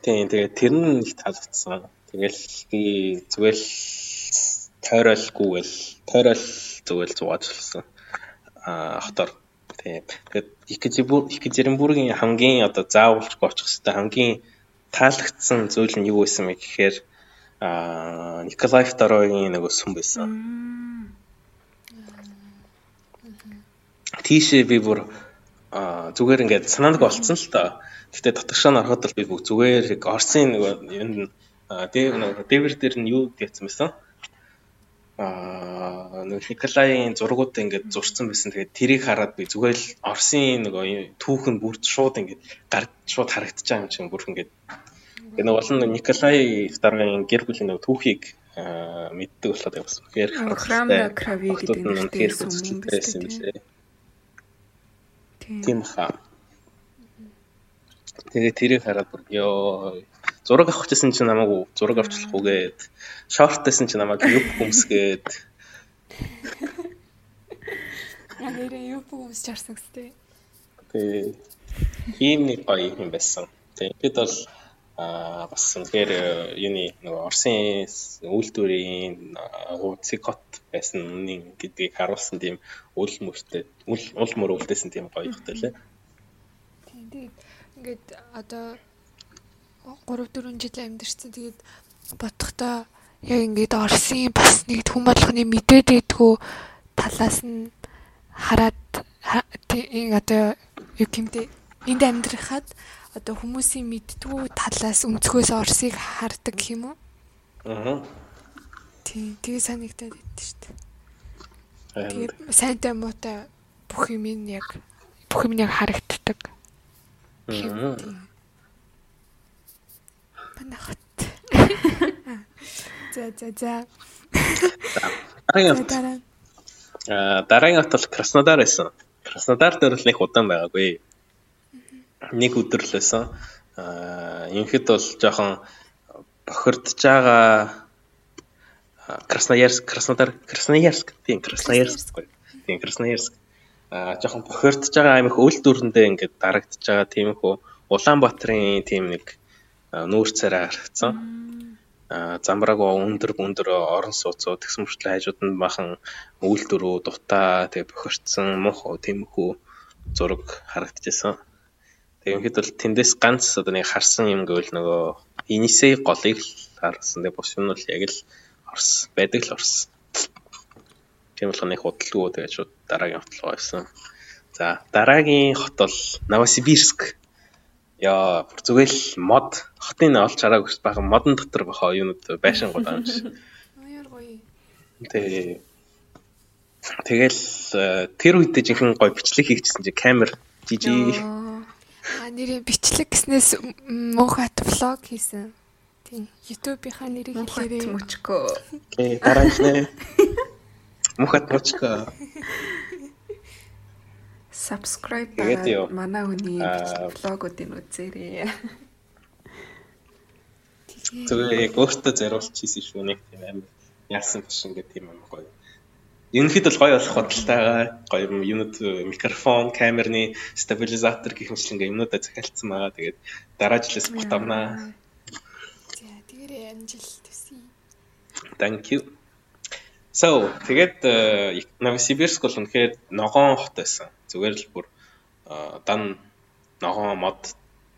Speaker 3: Тийм тэгээд тэр нь их таалагдсан. Тэгэл би зүгээр л тойролгүйгээл тойрол зүгээр л зугааж болсон. Аа хотоор. Тийм. Тэгээд Екатеринбургийн хамгийн одоо заавалчгүй очих хэвээр хамгийн таалагдсан зүйл нь юу байсан бэ гэхээр аа Николай II-гийн нөгөө сүм байсан. Тийшээ би бүр а зүгээр ингээд санаанг олцсон л та. Гэтэ дотгошоо нь ороход л би бүгд зүгээр Орсын нэг юм дээвэр нэг дээвэр дээр нь юу гэсэн байсан. Аа нэг Николаийн зургууд ингээд зурцсан байсан. Тэгээд тэрийг хараад би зүгээр л Орсын нэг түүхэн бүрд шууд ингээд гард шууд харагдаж байгаа юм чинь бүр ингээд нэг болон Николай дараагийн гэр бүлийн нэг түүхийг мэддэг болохоор бас үнэхээр
Speaker 2: храм крави гэдэг нь
Speaker 3: тийм байсан юм лээ. Тийм хаа. Тэгээ тэрийг хараад бүр ёо зураг авах гэсэн чинь намайг зураг авчлахгүйгээд шорттайсэн чинь намайг юп хүмсгээд
Speaker 1: нэрээ юп хүмс чарсан гэстэй.
Speaker 3: Тэгээ ийм нэг гоё юм байсан. Тэгээ бид бол а бас үнэхээр юуны нөгөө Орсын үйлдвэрийн цикот байсан үнийн гэдгийг харуулсан тийм үл мөртэй үл мөр үлдээсэн тийм гоё ихтэй лээ.
Speaker 1: Тийм тэгээд ингээд одоо 3 4 жил амьдэрсэн тэгээд бодохдоо яг ингээд Орсын бас нэг хүн болгоны мэдээд байдгүй талаас нь хараад тийм одоо юу гэмтэй энд амьдрахад одоо хүмүүсийн мэдтгүү талаас өнцгөөс Орсыг хардаг юм уу?
Speaker 3: Аа.
Speaker 1: Тийм, тэгээ санагдаад байд шүү дээ. Тэгээд сайнтай муутай бүх юм яг бүх юм яг харагддаг. Банахт. За за за.
Speaker 3: Дараагийн аа дараагийн хот бол Краснодар байсан. Краснодар дээр л нэг удаан байгаагүй. Нэг өдөр л байсан. Аа ерөнхийд бол жоохон бохирдж байгаа Красноярск, Краснодар, Красноярск тийм Красноярск. Тийм Красноярск а жоохон бохирдж байгаа аймаг өл дүрэндээ ингээд дарагдж байгаа тийм хөө Улаанбаатарын тийм нэг нүүр царай харагдсан. А замбрааг өндөр өндөр орон сууцуу тэгсэн мөртлөө хажууд нь бахан үйл дөрөө дутаа тэг бохирдсан мох хөө зураг харагдчихсан. Тэгэхэд бол тэндээс ганц одоо нэг харсан юм гэвэл нөгөө Инисей голыг харсан. Тэг бус юм нь яг л Орс байдаг л Орс. Тийм нэг худалгүй тэгээд шууд дараагийн хот руу явсан. За дараагийн хот бол Новосибирск. Яа зүгээр л мод хотын олж хараагүй бахан модон дотор бахаа юунууд байшин гол юм шиг.
Speaker 1: Аяар гоё.
Speaker 3: Тэгээ Тэгэл э, тэр үедээ жинхэнэ гоё бичлэг хийчихсэн чи камер жижиг.
Speaker 1: А нэрээ бичлэг гэснээс муухайт влог хийсэн. Тийм. YouTube-ийнхаа нэрийг хэлээрэй.
Speaker 2: Мөчкөө.
Speaker 3: Окей, дараач нэ. Мухат мочка.
Speaker 2: Subscribe дараад манай хүний влогуудыг үзээрэй.
Speaker 3: зүгээр яг өөртөө зориулж хийсэн шүү нэг тийм амар яасан биш ингээд тийм амар гоё. Ерөнхийд бол гоё болох бодолтойгаа гоё юмуд микрофон, камерны стабилизатор гэх мэт ингээ юмнуудаа захиалцсан байгаа. Тэгээд дараа жилээс бутамнаа.
Speaker 1: За тэгээрээ амжилт төсөй.
Speaker 3: Thank you. So тэгээд Новосибирск бол үнэхээр ногоон хот байсан. Зүгээр л бүр дан ногоон мод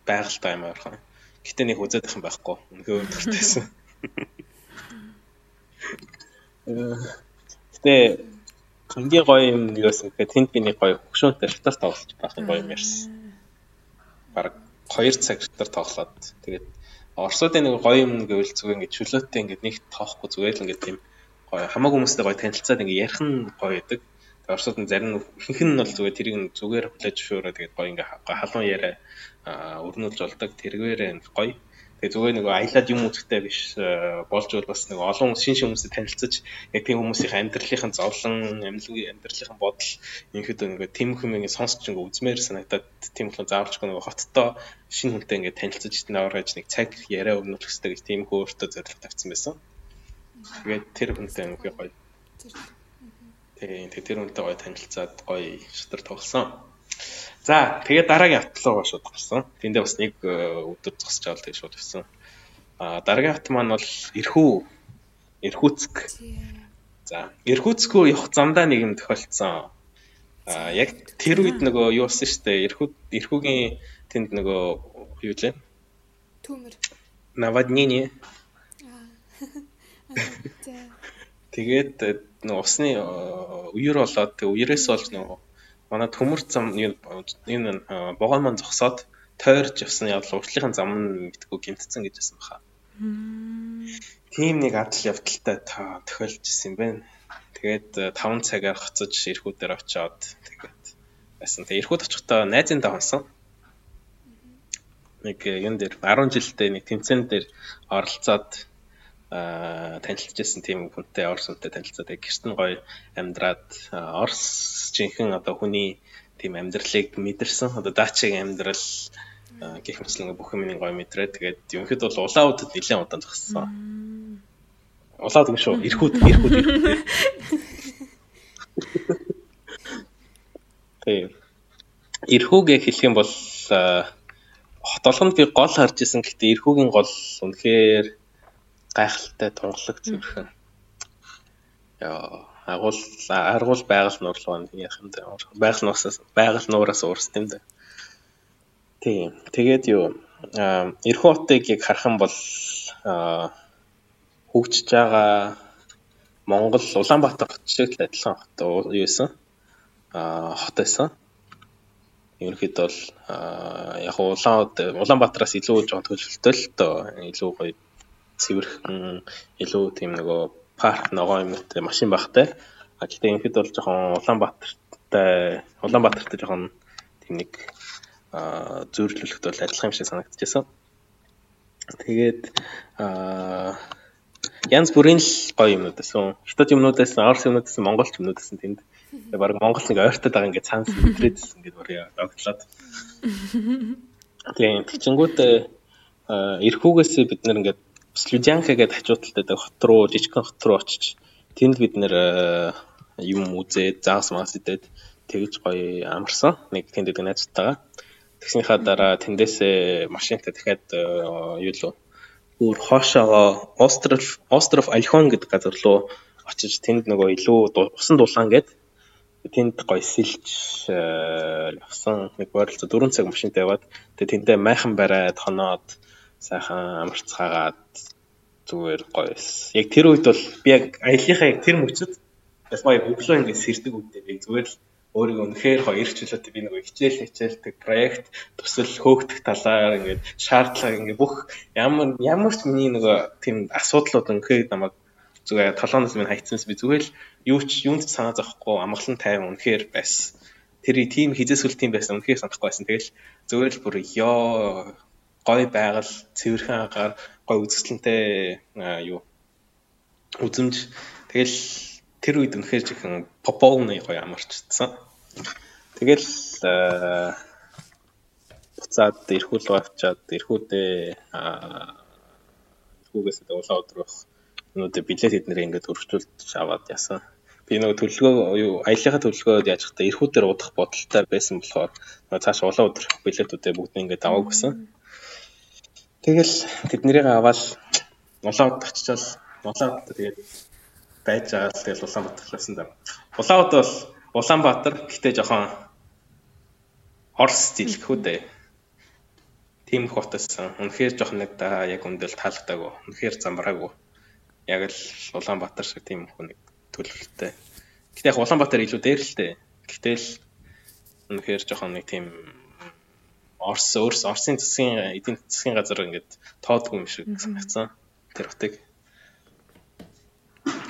Speaker 3: байгальтай юм ойрхон. Гэтэ нэг үзээд их юм байхгүй. Үнэхээр өндөртэйсэн. Гэтэ хамгийн гоё юм юу гэсэн гэхэд тэнд би нэг гоё хөшөөнтэй шатар тоглож байх гоё юм ярьсан. Бараг 2 цаг шатар тоглоод тэгээд Оросуудын нэг гоё юм гэвэл зүгээр ингээд чөлөөтэй ингээд нэг тоохгүй зүгээр л ингээд тийм гоё хамаагүй хүмүүстэй гоё танилцаад ингээд ярих нь гоё байдаг. Оросууд нь зарим ихэнх нь бол зүгээр тэрийг зүгээр хүлээж зөвшөөрөө тэгээд гоё ингээд халуун яриа өрнүүлж болдог. Тэргээр гоё Тэгээ зүгээр нэг аялаад юм үзэхтэй биш болж бол бас нэг олон шин шин хүмүүстэй танилцаж яг тийм хүмүүсийн амьдралынхын зовлон, амьдлын амьдралынхын бодол ерөнхийдөө нэг тийм хүм ингэ сонсч ингэ үзмээр санагдаад тийм болохоор заавалчгүй нэг хоттой шин хүнтэй ингэ танилцаж наваргаж нэг цаг яриа өгнөх хэрэгтэй гэж тийм хөөртөө зорилго тавьсан байсан. Тэгээд тэр хүнтэй ингэ гоё. Тэгээ тэр хүнтэй гоё танилцаад гоё шатар тоглосон. За тэгээд дараагийн хат руу шууд гарсан. Тэндээ бас нэг э, өдөр зогсож авал тэгээд шууд явсан. А дараагийн хат маань бол Ирхүү Ирхүүцк. За Ирхүүцкөө явах замдаа нэг юм тохиолдсон. А яг тэр үед нөгөө юу болсон шүү дээ. Ирхүү Ирхүүгийн тэнд нөгөө юу лээ?
Speaker 1: Төмөр.
Speaker 3: Наводнение. Тэгээд э, нөгөө усны э, үер болоод тэг үерээс болж нөгөө манай төмөр зам энэ богоон маань зогсоод тойрч явсан явдал уртлынхын зам нь мэдгүй гимтсэн гэж байсан баха. Тийм нэг адал явдалтай тохиолж исэн юм байна. Тэгээд 5 э, цагаар хоцож эрхүүдээр очиод тэгээд байсан. Тэгээд эрхүүд очихдоо найзын давсан. Нэг э, юун дээр 10 жилдээ нэг тэмцээн дээр оролцоод танилцчихсан тийм хүнтэй Орос хүнтэй танилцаад гэрт нь гоё амьдраад Орос жинхэнэ одоо хүний тийм амьдралыг мэдэрсэн. Одоо даачиг амьдрал гэх мэтлэн бүх юм гоё мэдрээ. Тэгээд ерөнхийд бол улаан удад нэлээд удаан зогссон. Улаан удаа шүү. Ирхүүд ирхүүд. Тийм. Ирхүүгээ хэлэх юм бол хот олгонд би гол харж исэн. Гэхдээ ирхүүгийн гол үнэхээр гайхалтай тунгалаг зүрхэн. Яа, агуул аргуул байгаль нуурлуу яах юм бэ? Байгаль нуураас байгаль нуураас уурс тийм дээ. Тийм. Тэгээд юу эрхүү хотыг яг харах юм бол хөгжиж байгаа Монгол Улаанбаатар хот шиг л адилхан хот юу байсан? Аа хот байсан. Ерөнхийд бол яг улаан Улаанбаатараас илүү жоохон төлөвлөлтөө л доо илүү гоё цэвэрхэн илүү тийм нөгөө парк ногоо юмтай машин багтай. А гэхдээ энэхэд бол жоохон Улаанбаатартай Улаанбаатартай жоохон тийм нэг а зөөрлөлөхд бол адилхан юм шиг санагдчихсан. Тэгээд а янз бүрийн л гоё юмнууд байсан. Хятад юмнуудаас, Орос юмнуудаас, Монголч юмнуудаас тэнд баг Монгол нэг ойртоод байгаа ингээд цаанаас мэдрээдсэн ингээд бүрээ догтлоод. Тэгээд тэгчингүүд эрхүүгээс бид нэр ингээд Слюдянка гэдэг хажуудалтай байдаг хот руу жижигхэн хот руу очиж тэнд бид нэр э, юм үзээд заас мас идээд тэгж гоё амарсан. Нэг тэнд байдаг найзтайгаа. Тэгснийхаа дараа тэндээсээ машинтай дахиад э, юу лөө өөр хоошоо остров остров Альхон гэдэг газар руу очиж тэнд нөгөө илүү усан дулаан гээд тэнд гоё сэлж э, явсан. Нэг ойролцоо 4 цаг машинтай яваад тэгээ тэндээ майхан бариад хоноод сайхан амарцгаагаад зүгээр гоё байсан. Яг тэр үед бол би яг аяллахаа яг тэр мөчөд ялгаа өглөө ингээд сэрдэг үедээ би зүгээр л өөрийгөө үнэхээр хоёр чөлөөтэй би нөгөө хичээл хичээлдэг проект төсөл хөөгдөх талаар ингээд шаардлага ингээд бүх ямар ямар ч миний нөгөө тийм асуудлууд үнэхээр намайг зүгээр толгоноос минь хайцсанс би зүгээр л юу ч юунд санаа зовхгүй амгалан тайван үнэхээр байсан. Тэр тийм хизээсүл тийм байсан үнэхээр санахгүй байсан. Тэгэл зүгээр л бүр ёо гой байгаль, цэвэрхэн агаар, гой үзэсгэлэнтэй юу үзэмж тэгэл тэр үед үнэхээр жихэн поповны гой амарчдсан. Тэгэл буцаад эрхүүл авчаад эрхүүдээ төлөвлөгөөгөөс улаан өдрөх өнөөдөр билет эднэрээ ингээд өргөжүүлж аваад яасан. Би нөгөө төлөвлөгөө юу аяллахаа төлөвлөгөөд яаж хата эрхүүдээр удах бодолтой байсан болохоор цааш улаан өдрөх билетүүдээ бүгд ингээд аваад гисэн. Тэгэл тэднэрийг аваад улаан удаа очичаал улаан удаа тэгээд байж байгаа л тэгэл Улаанбаатар лсэн да. Улаан удаа бол Улаанбаатар гэтээ жоохон Орос стил гэх үү дээ. Тийм их хотосон. Үнэхээр жоох нэг да яг үндэл таалагдаагүй. Үнэхээр замбраагүй. Яг л Улаанбаатар шиг тийм хүн нэг төлөвлөлттэй. Гэтэ яг Улаанбаатар илүү дээр л дээ. Гэтэл үнэхээр жоохон нэг тийм Орос өөрс Оросын засгийн эдийн засгийн газар ингээд тоодгүй юм шиг санагдсан. Тэр хотыг.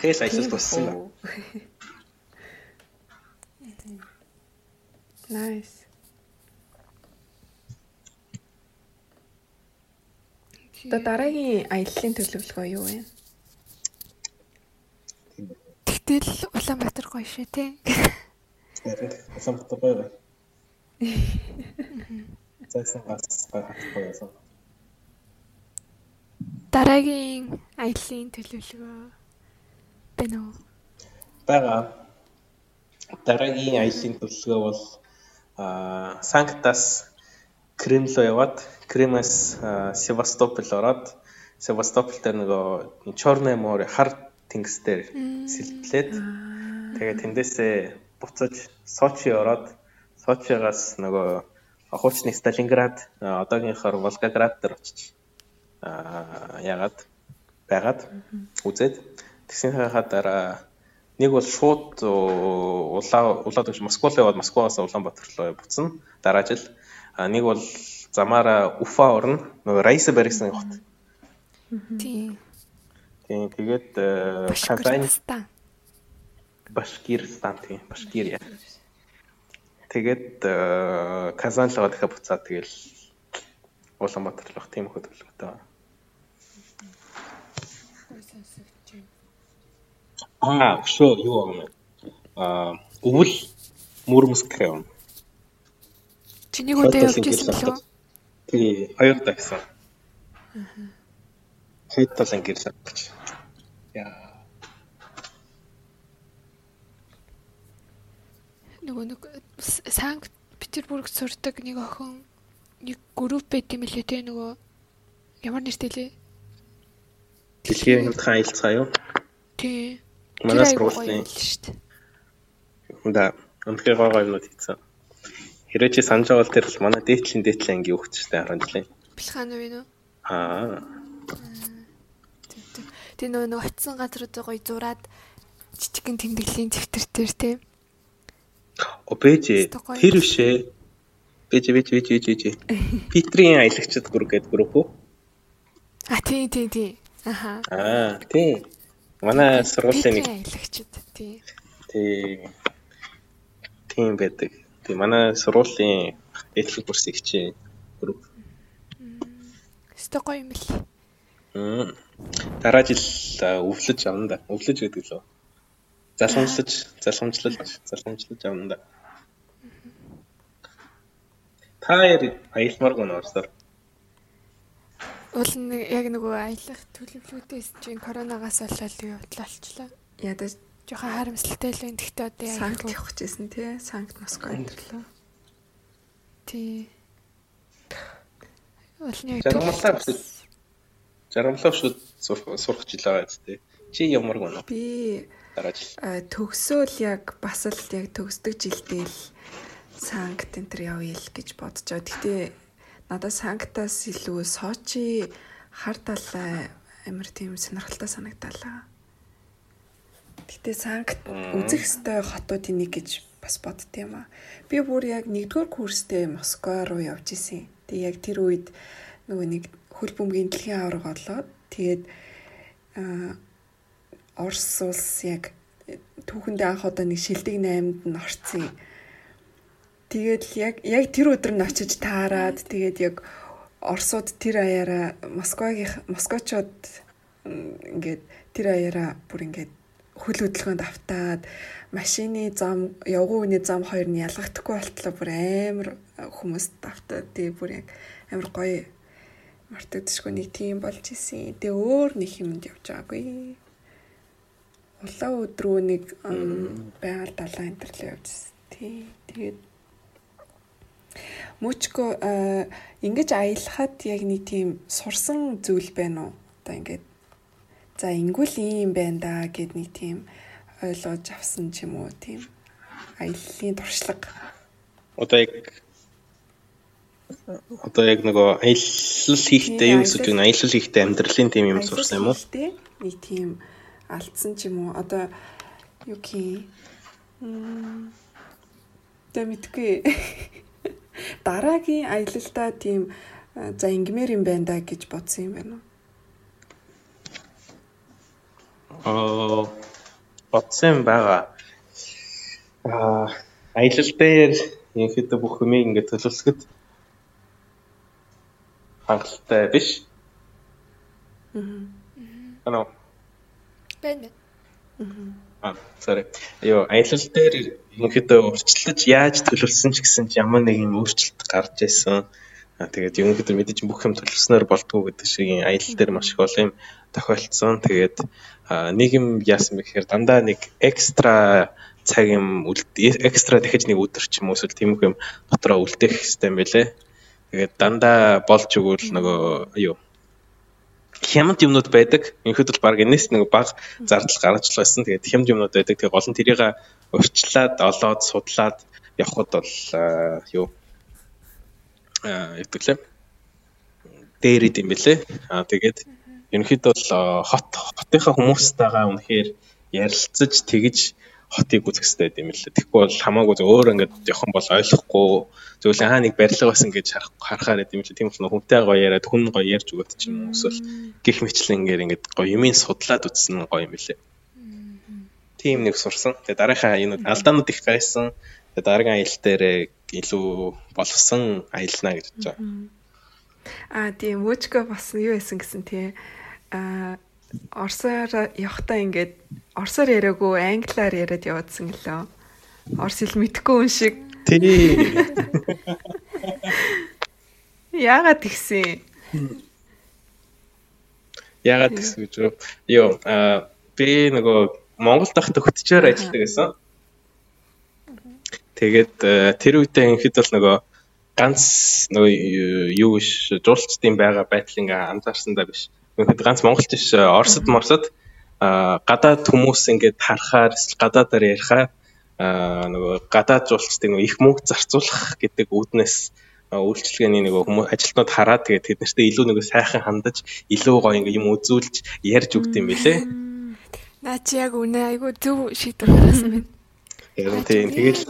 Speaker 3: Тэгэл ажил туссан юм.
Speaker 2: Nice. За дараагийн аяллаа төлөвлөгөө юу вэ?
Speaker 1: Тэгтэл Улаанбаатар гоё шүү те.
Speaker 3: Улаанбаатар гоё гоё. Зайсан гас гоё яасан.
Speaker 1: Дараагийн аяллаа төлөвлөгөө байна уу?
Speaker 3: Бага. Дараагийн аяллаа төлөвлөгөө бол аа Санктас Крем руу яваад Кремээс Севастополь ороод Севастополь дээр нөгөө Чорное море хар тэнгис дээр сэлтлээд тэгээ тэндээсээ буцаж Сочи ороод Сочигаас нөгөө хуучны Сталинград одоогийнхоор Волгоград дээр очиж яагаад байгаад үзээд тэгсийнхээ дараа нэг бол шууд улаа улаад гэж Москва руу яваад Москваас Улаанбаатар руу буцна дараа жил нэг бол замаараа Уфа орно. Нөгөө Райса барьсан хот.
Speaker 1: Тийм.
Speaker 3: Тийм тэгээд компани Башкирстан тийм Башкирия. Тэгээд Казан руу дахиад буцаад тэгэл Улаанбаатар руу тийм хөдөлгөөтэй. Аа, өшөө юу юм бэ? Аа, өвөл Мурманск район.
Speaker 1: Чиний үдээ явж ирсэн лөө?
Speaker 3: Тий, хоёр удаа гэсэн. Аа. Хэд талан гэрэл авчих. Яа.
Speaker 1: Нөгөө нэг Санкт Петербургт сурдаг нэг охин нэг групп байт юм лээ те нөгөө ямар нэртэй лээ?
Speaker 3: Дэлхийн хямдхан аялцгаа юу?
Speaker 1: Тий.
Speaker 3: Манай сургуулийн
Speaker 1: шүү дээ.
Speaker 3: Да, өнөхөр гой юмнууд хийсэн. Хэрвээ чи санаж байгаа бол тэр л манай дээдлийн дээдлийн анги юу гэж штэ харанжлаа.
Speaker 1: Бэлхаан уу юу?
Speaker 3: Аа.
Speaker 1: Тэр нөгөө нэг очисон газруудаа гоё зураад жижигэн тэмдэглэлийн дэвтэр дээр те.
Speaker 3: О бэж тэр бишээ. Бэж бэж бэж бэж бэж. Питрийн аялагчд групп гэдэг групп үү?
Speaker 1: А тий тий тий. Аха.
Speaker 3: Аа тий. Манай сургуулийн нэг
Speaker 1: аялагчд тий.
Speaker 3: Тий. Тийм байдаг. Тий манай сургуулийн эдгээр курс ихчээ групп.
Speaker 1: Өстой гоё юм бэл.
Speaker 3: Дараа жил өвлөж авна да. Өвлөж гэдэг лөө. Залхамжлаж, залхамжлаж, залхамжлаж авна да. Та яар аялмааргүй нуусаар.
Speaker 1: Уул нэг яг нөгөө аялах төлөвлөгөөтэйс чинь коронавигаас болоод юу болчлаа.
Speaker 2: Ядаж
Speaker 1: жоохон харамсалтай л байна. Гэхдээ одоо
Speaker 2: яг санкт явах гэжсэн тий. Санкт Москва өдрлөө.
Speaker 1: Тий. Улны
Speaker 3: жаргамлаа биш. Жаргамлаа шүү сурах жил байгаа зү. Чи ямар гэнэ?
Speaker 2: Би
Speaker 3: дараа жил.
Speaker 2: Төгсөөл яг бас л яг төгсдөг жилдээ л санкт энтер явъя л гэж бодож байгаа. Гэхдээ надад санктаас илүү Сочи хар талаа амар тийм сонирхолтой санагдалаа. Гэтэ санкт үзэх ёстой хотуудын нэг гэж бас бодд юм аа. Би бүр яг нэгдүгээр курстэй Москва руу явж исэн. Тэгээ яг тэр үед нөгөө нэг хөл бөмбөгийн дэлхийн аварга олоод тэгээд Орос улс яг түүхэндээ анх удаа нэг шилдэг 8-нд нь орцсон Тэгээд яг яг тэр өдөр нь очиж таарад тэгээд яг Оросууд тэр аяараа Москвагийн москвачууд ингээд тэр аяараа бүр ингээд хөл хөдөлгөөнд автаад машины зам явган үний зам хоёр нь ялгахдаггүй болтлоо бүр амар хүмүүст автаад тий бүр яг амар гоё мартагдчихгүй нэг тийм болж исэн. Тэгээ өөр нэг юмд явж байгаагүй. Улаан өдрөө нэг байгаль далаа энтэрлээ явжсэн. Тий. Тэгээд Мөчкө ингэж аялахад яг нэг тийм сурсан зүйл байна уу? Одоо ингээд за ингүүл юм байна да гэд нэг тийм ойлгож авсан ч юм уу тийм аяллаа туршлага.
Speaker 3: Одоо яг одоо яг нөгөө аялал хийхдээ юу гэсэн чинь аялал хийхдээ амьдралын тийм юм сурсан юм уу?
Speaker 2: Нэг тийм алдсан ч юм уу? Одоо юу юм. Тэ мэдгүй. Дараагийн аялалдаа тийм за ингмэр юм байна да гэж бодсон юм байна уу?
Speaker 3: Аа бодсон байгаа. Аа аялал дээр ерөнхийдөө бүх юмыг ингээд төлөвлөсгöd хангалттай биш.
Speaker 1: Аа.
Speaker 3: Ano.
Speaker 1: Байна.
Speaker 3: Аа, sorry. Йоо, аялал дээр ерөнхийдөө урьдчилаж яаж төлөвлөсөн ч гэсэн ямар нэг юм өөрчлөлт гарч ирсэн. Аа тэгээд ерөнхийдөө мэдээж бүх юм төлөвснөр болдгоо гэдэг шиг аялал дээр маш их олон юм тохиолдсон. Тэгээд нэг юм яасан бэ гэхээр дандаа нэг экстра цаг юм экстра дахиж нэг өдөр ч юм уу эсвэл тийм юм дотроо үлдээх юм байлээ. Тэгээд дандаа болж өгвөл нөгөө юу хямд юмнууд байдаг. Инхэд бол баг энэс нэг баг зардал гаргаж л байсан. Тэгээд хямд юмнууд байдаг. Тэгээд гол нь тэрийг урьдчилаад, олоод, судлаад явхад бол юу аа ятгэлээ. Дээр идэм бэлээ. Аа тэгээд ерөнхийдөө бол хот хотынхаа хүмүүстэйгээ үнэхээр ярилцаж тэгж хотыг үзэх хэрэгтэй юм лээ. Тэгэхгүй бол хамаагүй өөр ингээд явхан бол ойлгохгүй зөвлөн хаа нэг барилга байсан гэж харахаар юм лээ. Тийм бол хүнтэй гоё яриад хүн гоё ярьж өгöd ч юм уу эсвэл гих мэтлэнгээр ингээд гоё юмыг судлаад үзсэн гоё юм лээ. Тийм нэг сурсан. Тэгээ дараахан энэ алдаанууд их гайсан. Тэгээ дараагийн аялал дээр илүү боловсон аялнаа гэж бодож байгаа.
Speaker 2: Аа тийм мөчгө бас юу байсан гэсэн тий. Аа Орсоор явахтаа ингээд орсоор яриаггүй англиар яриад явуулсан гэлөө. Орс хэл мэдхгүй хүн шиг.
Speaker 3: Тий.
Speaker 2: Яагаад тэгсэн?
Speaker 3: Яагаад тэгсэн гэж юу? Йоо, аа би нөгөө Монгол дахт хөтчээр ажилладаг гэсэн. Тэгээд тэр үедээ ингээд бол нөгөө ганц нөгөө юу биш жуулчдын байгаа байдлыг анзаарсандаа биш Тэгэхэд ганц монголч биш Оросд морсод гадаад хүмүүс ингээд харахаар гадаадаар ярихаар нөгөө гадаад жуулчдыг их мөнгө зарцуулах гэдэг үүднээс үйлчлэгээний нөгөө хүмүүс ажилтнууд хараад тэгээд тэд нартэй илүү нөгөө сайхан хандаж илүү гоё ингээ юм үзүүлж ярьж өгд юм бэлээ.
Speaker 1: Наа чи яг үнэ. Айгу зөв шийдвэр гаргасан байна.
Speaker 3: Яг тийм. Тэгэл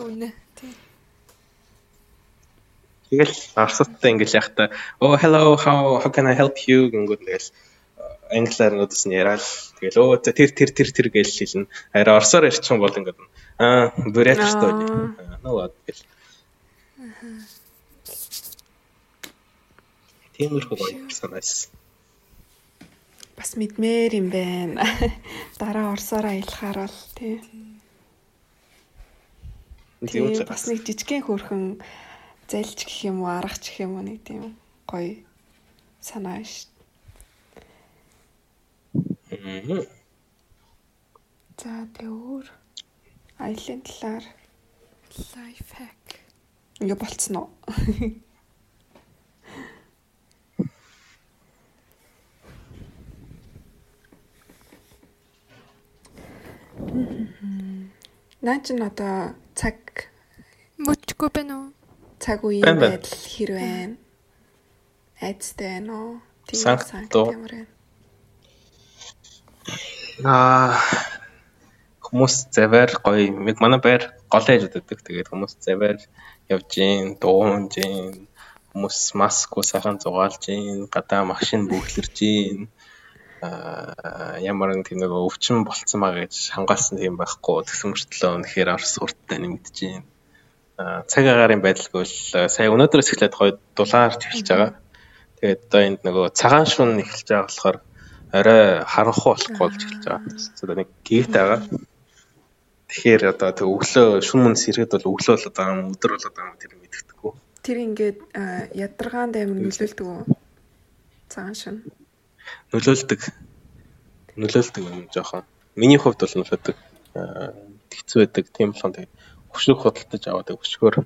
Speaker 3: Тэгэл арсаттай ингээл яхта oh hello how how can I help you? гингүүд тэгэл англиар нүдэс нь яриад тэгэл өө тэр тэр тэр тэр гэж хэлнэ. Харин орсоор ярьчих юм бол ингээд аа бүрээд ч тоо. Нөө гэл. Тиймэрхүү гоё санаас.
Speaker 2: Бас мэдмээр юм байна. Дараа орсоор аялахаар бол тий. Тийм бас нэг жижигхэн хөрхөн зайлч гэх юм уу аргач гэх юм уу нэг тийм гоё санаа шүү За тэгээ өөр аялын талаар
Speaker 1: life hack.
Speaker 2: Ингээ болцсон уу? Наач нь одоо цаг
Speaker 1: мөчгүй байна уу?
Speaker 2: Цаг үеийн байдал хэр байна? Айцтай байна уу?
Speaker 3: Тийм санагт ямар байна? Аа хүмүүс завар гоё яг манай байр гол ээж өгдөг. Тэгээд хүмүүс завар явж гин, дуунж гин, хүмүүс маску сайхан зугаалж гин, гадаа машин бүхлэрж гин. Аа ямар нэг тийм нэг өвчин болцсон байгаа гэж хангаалсан тийм байхгүй. Тэгсэн мөртлөө үнэхээр орс сурттай нэмэгдэж гин. Аа цаг агаарын байдалгүй л сая өнөөдрөөс эхлээд гоё дулаарч эхэлж байгаа. Тэгээд одоо энд нөгөө цагаан шүн эхэлж байгаа болохоор арай харанхуй болохгүй болж эхэлж байгаа. Одоо нэг гэгт байгаа. Тэгэхээр одоо тэг өглөө шүн мөн сэргээд бол өглөө л одоо өдөр бол одоо тэр мэддэхгүй.
Speaker 2: Тэр ингээд ядаргаанд амир нөлөөлдөг үү? Цагаан шин.
Speaker 3: Нөлөөлдөг. Нөлөөлдөг юм жоохон. Миний хувьд бол нөлөөдөг. Хэцүү байдаг. Тийм болохоор тэг өшөг худалдаж аваад өшгөөр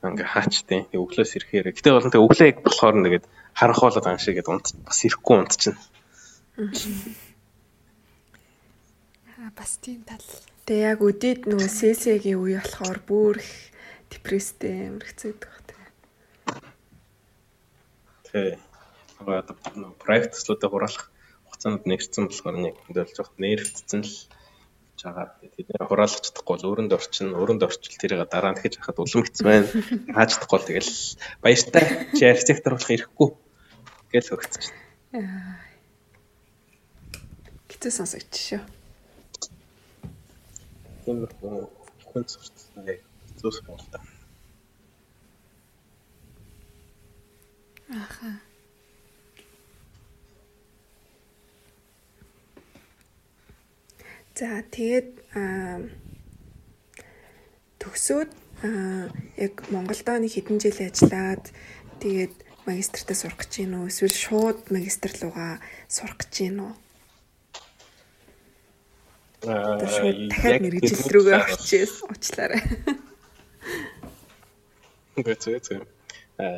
Speaker 3: ингээ хаачтай. Тэг өглөөс ирэхээр. Гэтэ бол тэг өглөө яг болохоор нэгээд харанх болоод байгаа шиг гээд унт бас ирэхгүй унт чинь.
Speaker 1: Аа бас тийм тал.
Speaker 2: Тэгээ яг өдөөд нөгөө сесэгийн үе болохоор бүр их депресстэй амирхцээдэг баг тэгээ.
Speaker 3: Тэг. Одоо проектслуудаа хураалах хугацаанд нэгэрсэн болохоор нэг хөндөөлж байгаа нэрвдсэн л жагаад тэд нэр хураалах чадахгүй бол өрөнд орчин өрөнд орчил тэрийг дараа нь дахиж хахад улам хэцүү байна. Хааж чадахгүй бол тэгэл баяртай чи архитектор болох ирэхгүй гэж хөгцөж байна.
Speaker 2: Хэцүү сонсогч шүү.
Speaker 3: Тиймэрхүү хүн сурталчилгаа хэцүү да.
Speaker 1: Аха.
Speaker 2: За тэгээд төгсөөд яг Монголдоо нэг хэдэн жил ажиллаад тэгээд магистртаа сурах гэж гин үү эсвэл шууд магистр руугаа сурах гэж гин үү? Аа шууд дахиад мэрэгжил рүүгээ орчихъя уучлаарай.
Speaker 3: Гэцээ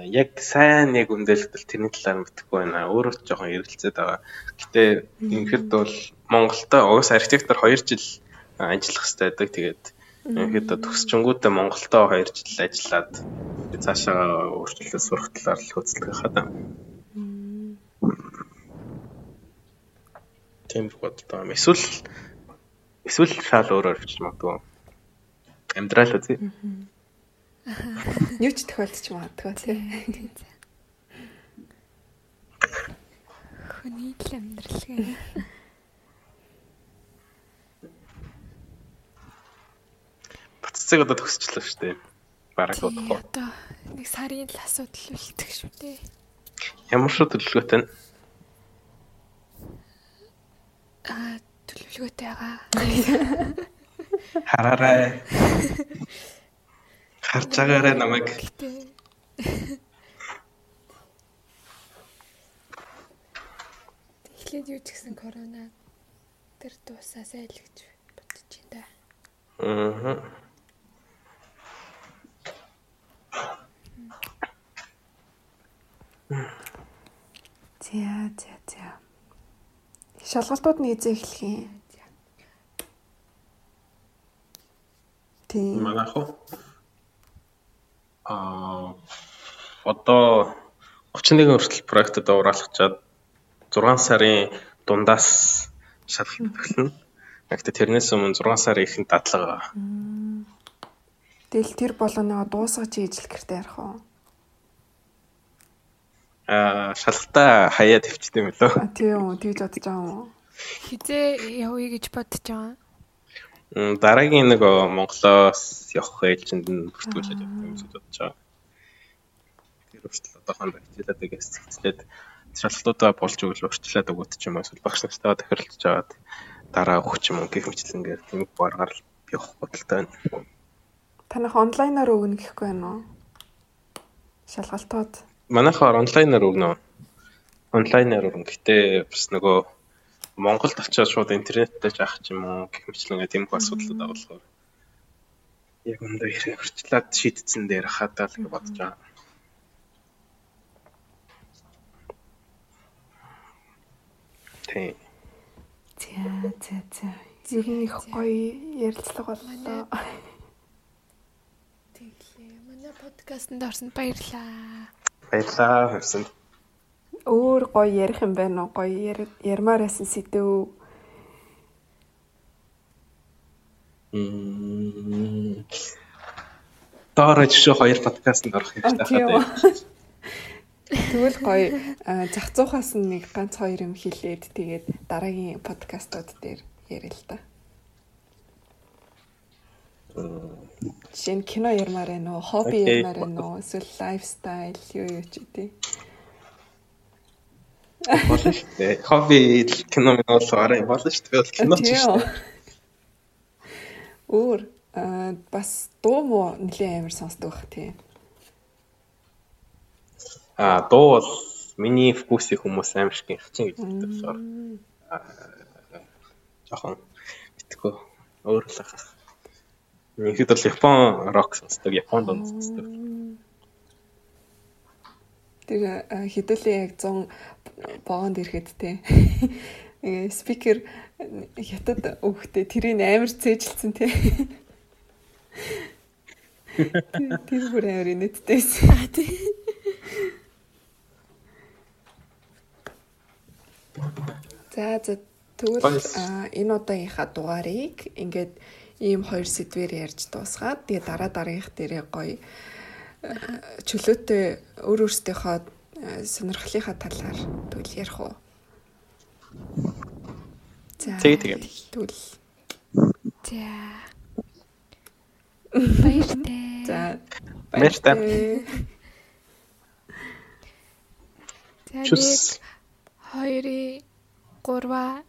Speaker 3: яг сайн яг үндэлтэл тэрний талаар мэдэхгүй байна. Өөрөө ч жоохон эргэлзээд байгаа. Гэтэ ингэхэд бол Монголда уус архитектор 2 жил ажиллах хэрэгтэй байдаг. Тэгээд ихэд төгсчөнгүүтээ Монголдо 2 жил ажиллаад цаашаа өөрчлөлтөд сурах талаар л хөдөлгөх хадаа. Тийм боддог юм. Эсвэл эсвэл шал өөрөөр хвчиж магадгүй. Амьдрал үзье.
Speaker 2: Юу ч тохиолдож магадгүй тийм.
Speaker 1: Хүний л амьдрал гээ.
Speaker 3: Баццыг одоо төгсчлөө шүү дээ. Бараг удахгүй.
Speaker 1: Одоо нэг сарын л асуудал үлдэх шүү дээ.
Speaker 3: Ямар шүү төлөвлөгөөтэй нь?
Speaker 1: Аа төлөвлөгөөтэй байгаа.
Speaker 3: Хараарай. Харж байгаарай намайг.
Speaker 1: Эхлээд юу ч гэсэн корона тэр дуусаасай л гэж бодож байна.
Speaker 3: Аа.
Speaker 2: За за за. Шалгалтууд нь эзээ эхлэх юм. Тийм.
Speaker 3: Манайх уу? Аа одоо 31 хүртэл проектэд ураалгачаад 6 сарын дундаас шалгалт эхэлнэ. Гэхдээ тэрнээс өмнө 6 сарын ихэнд дадлага.
Speaker 2: Тэгэл тэр болгоно дуусгаж ижил гэртээ ярих уу?
Speaker 3: Аа шалгалтаа хаяа төвчтэй юм лөө.
Speaker 2: А тийм үү, тэгж бодож байгаа юм уу?
Speaker 1: Хизээ явъя гэж бодож байгаа.
Speaker 3: дараагийн нэг Монголоос явах ээлжинд нь бүртгүүлээд явах юм шиг бодож байгаа. Тэр хүртэл одоохондоо хичээлээд байгаас цэгцлээд шалгалтуудаа болж өгөл урьдчилаад өгөөд ч юм уу эсвэл багш нартайгаа тохиролцож аваад дараа өгч юм гэх мэтлэнгээр тийм баргаар явах бодолтой байна.
Speaker 2: Танах онлайнаар өгнө гэхгүй байна уу? Шалгалтууд.
Speaker 3: Манайхаар онлайнаар өгнө. Онлайнаар өгнө. Гэтэ бас нөгөө Монголд очиод шууд интернеттэй жаах ч юм уу гэх мэтлэнгээ тийм их асуудлууд байгаа болохоор яг өндөө хэрэг хурцлаад шийдсэн дээр хадаа л гэж бодож байгаа. Тийм.
Speaker 2: За за за. Ер нь их гоё ярилцлага боллоо.
Speaker 1: Тэглээ. Манай подкастт орсонд баярлаа.
Speaker 3: Баярлаа хөрсөнд.
Speaker 2: Өөр гоё ярих юм байна уу? Гоё ярмаар байсан сэдв.
Speaker 3: Мм. Доорож шүү хоёр подкастт орох хэрэгтэй
Speaker 2: хаа. Тэгвэл гоё зах зуухаас нэг ганц хоёр юм хэлээд тэгээд дараагийн подкастууд дээр ярил л та. Жин кино ярмаар байна уу? Хобби ярмаар байна уу? Эсвэл лайфстайл юу юу ч үгүй.
Speaker 3: Болно шүү дээ. Хобби кино минь бол арай болно шүү дээ. Кино ч шүү дээ.
Speaker 2: Өөр бас дуу мó нэлээд амар сонсдог бах тийм.
Speaker 3: А дуу бол миний вкусыг хүмүүс амар их хачин гэж хэлдэг болохоор жоохон битгөө өөр л хаа. Нэгд бол Япон рок сонсдог, Япон дунд сонсдог.
Speaker 2: Тэр хэдүүлээ яг 100 богонд ирэхэд те. Спикер хятад өгөхтэй тэрийг амар цээжилсэн те. Тэр бүр амар инээдтэйсэн. За за тэгвэл энэ удаагийнхаа дугаарыг ингээд ийм хоёр сэдвээр ярьж дуусгаад тэгээ дараа дараагийнх дээрээ гоё чөлөөтэй өөр өөрсдийнхөө сонирхлынхаа талаар тэгвэл ярих уу?
Speaker 3: За. Тэгээ тэгээ.
Speaker 2: Тэгвэл.
Speaker 1: За. Баяртай.
Speaker 2: За.
Speaker 3: Баяртай.
Speaker 1: За нэг хоёрын гурваа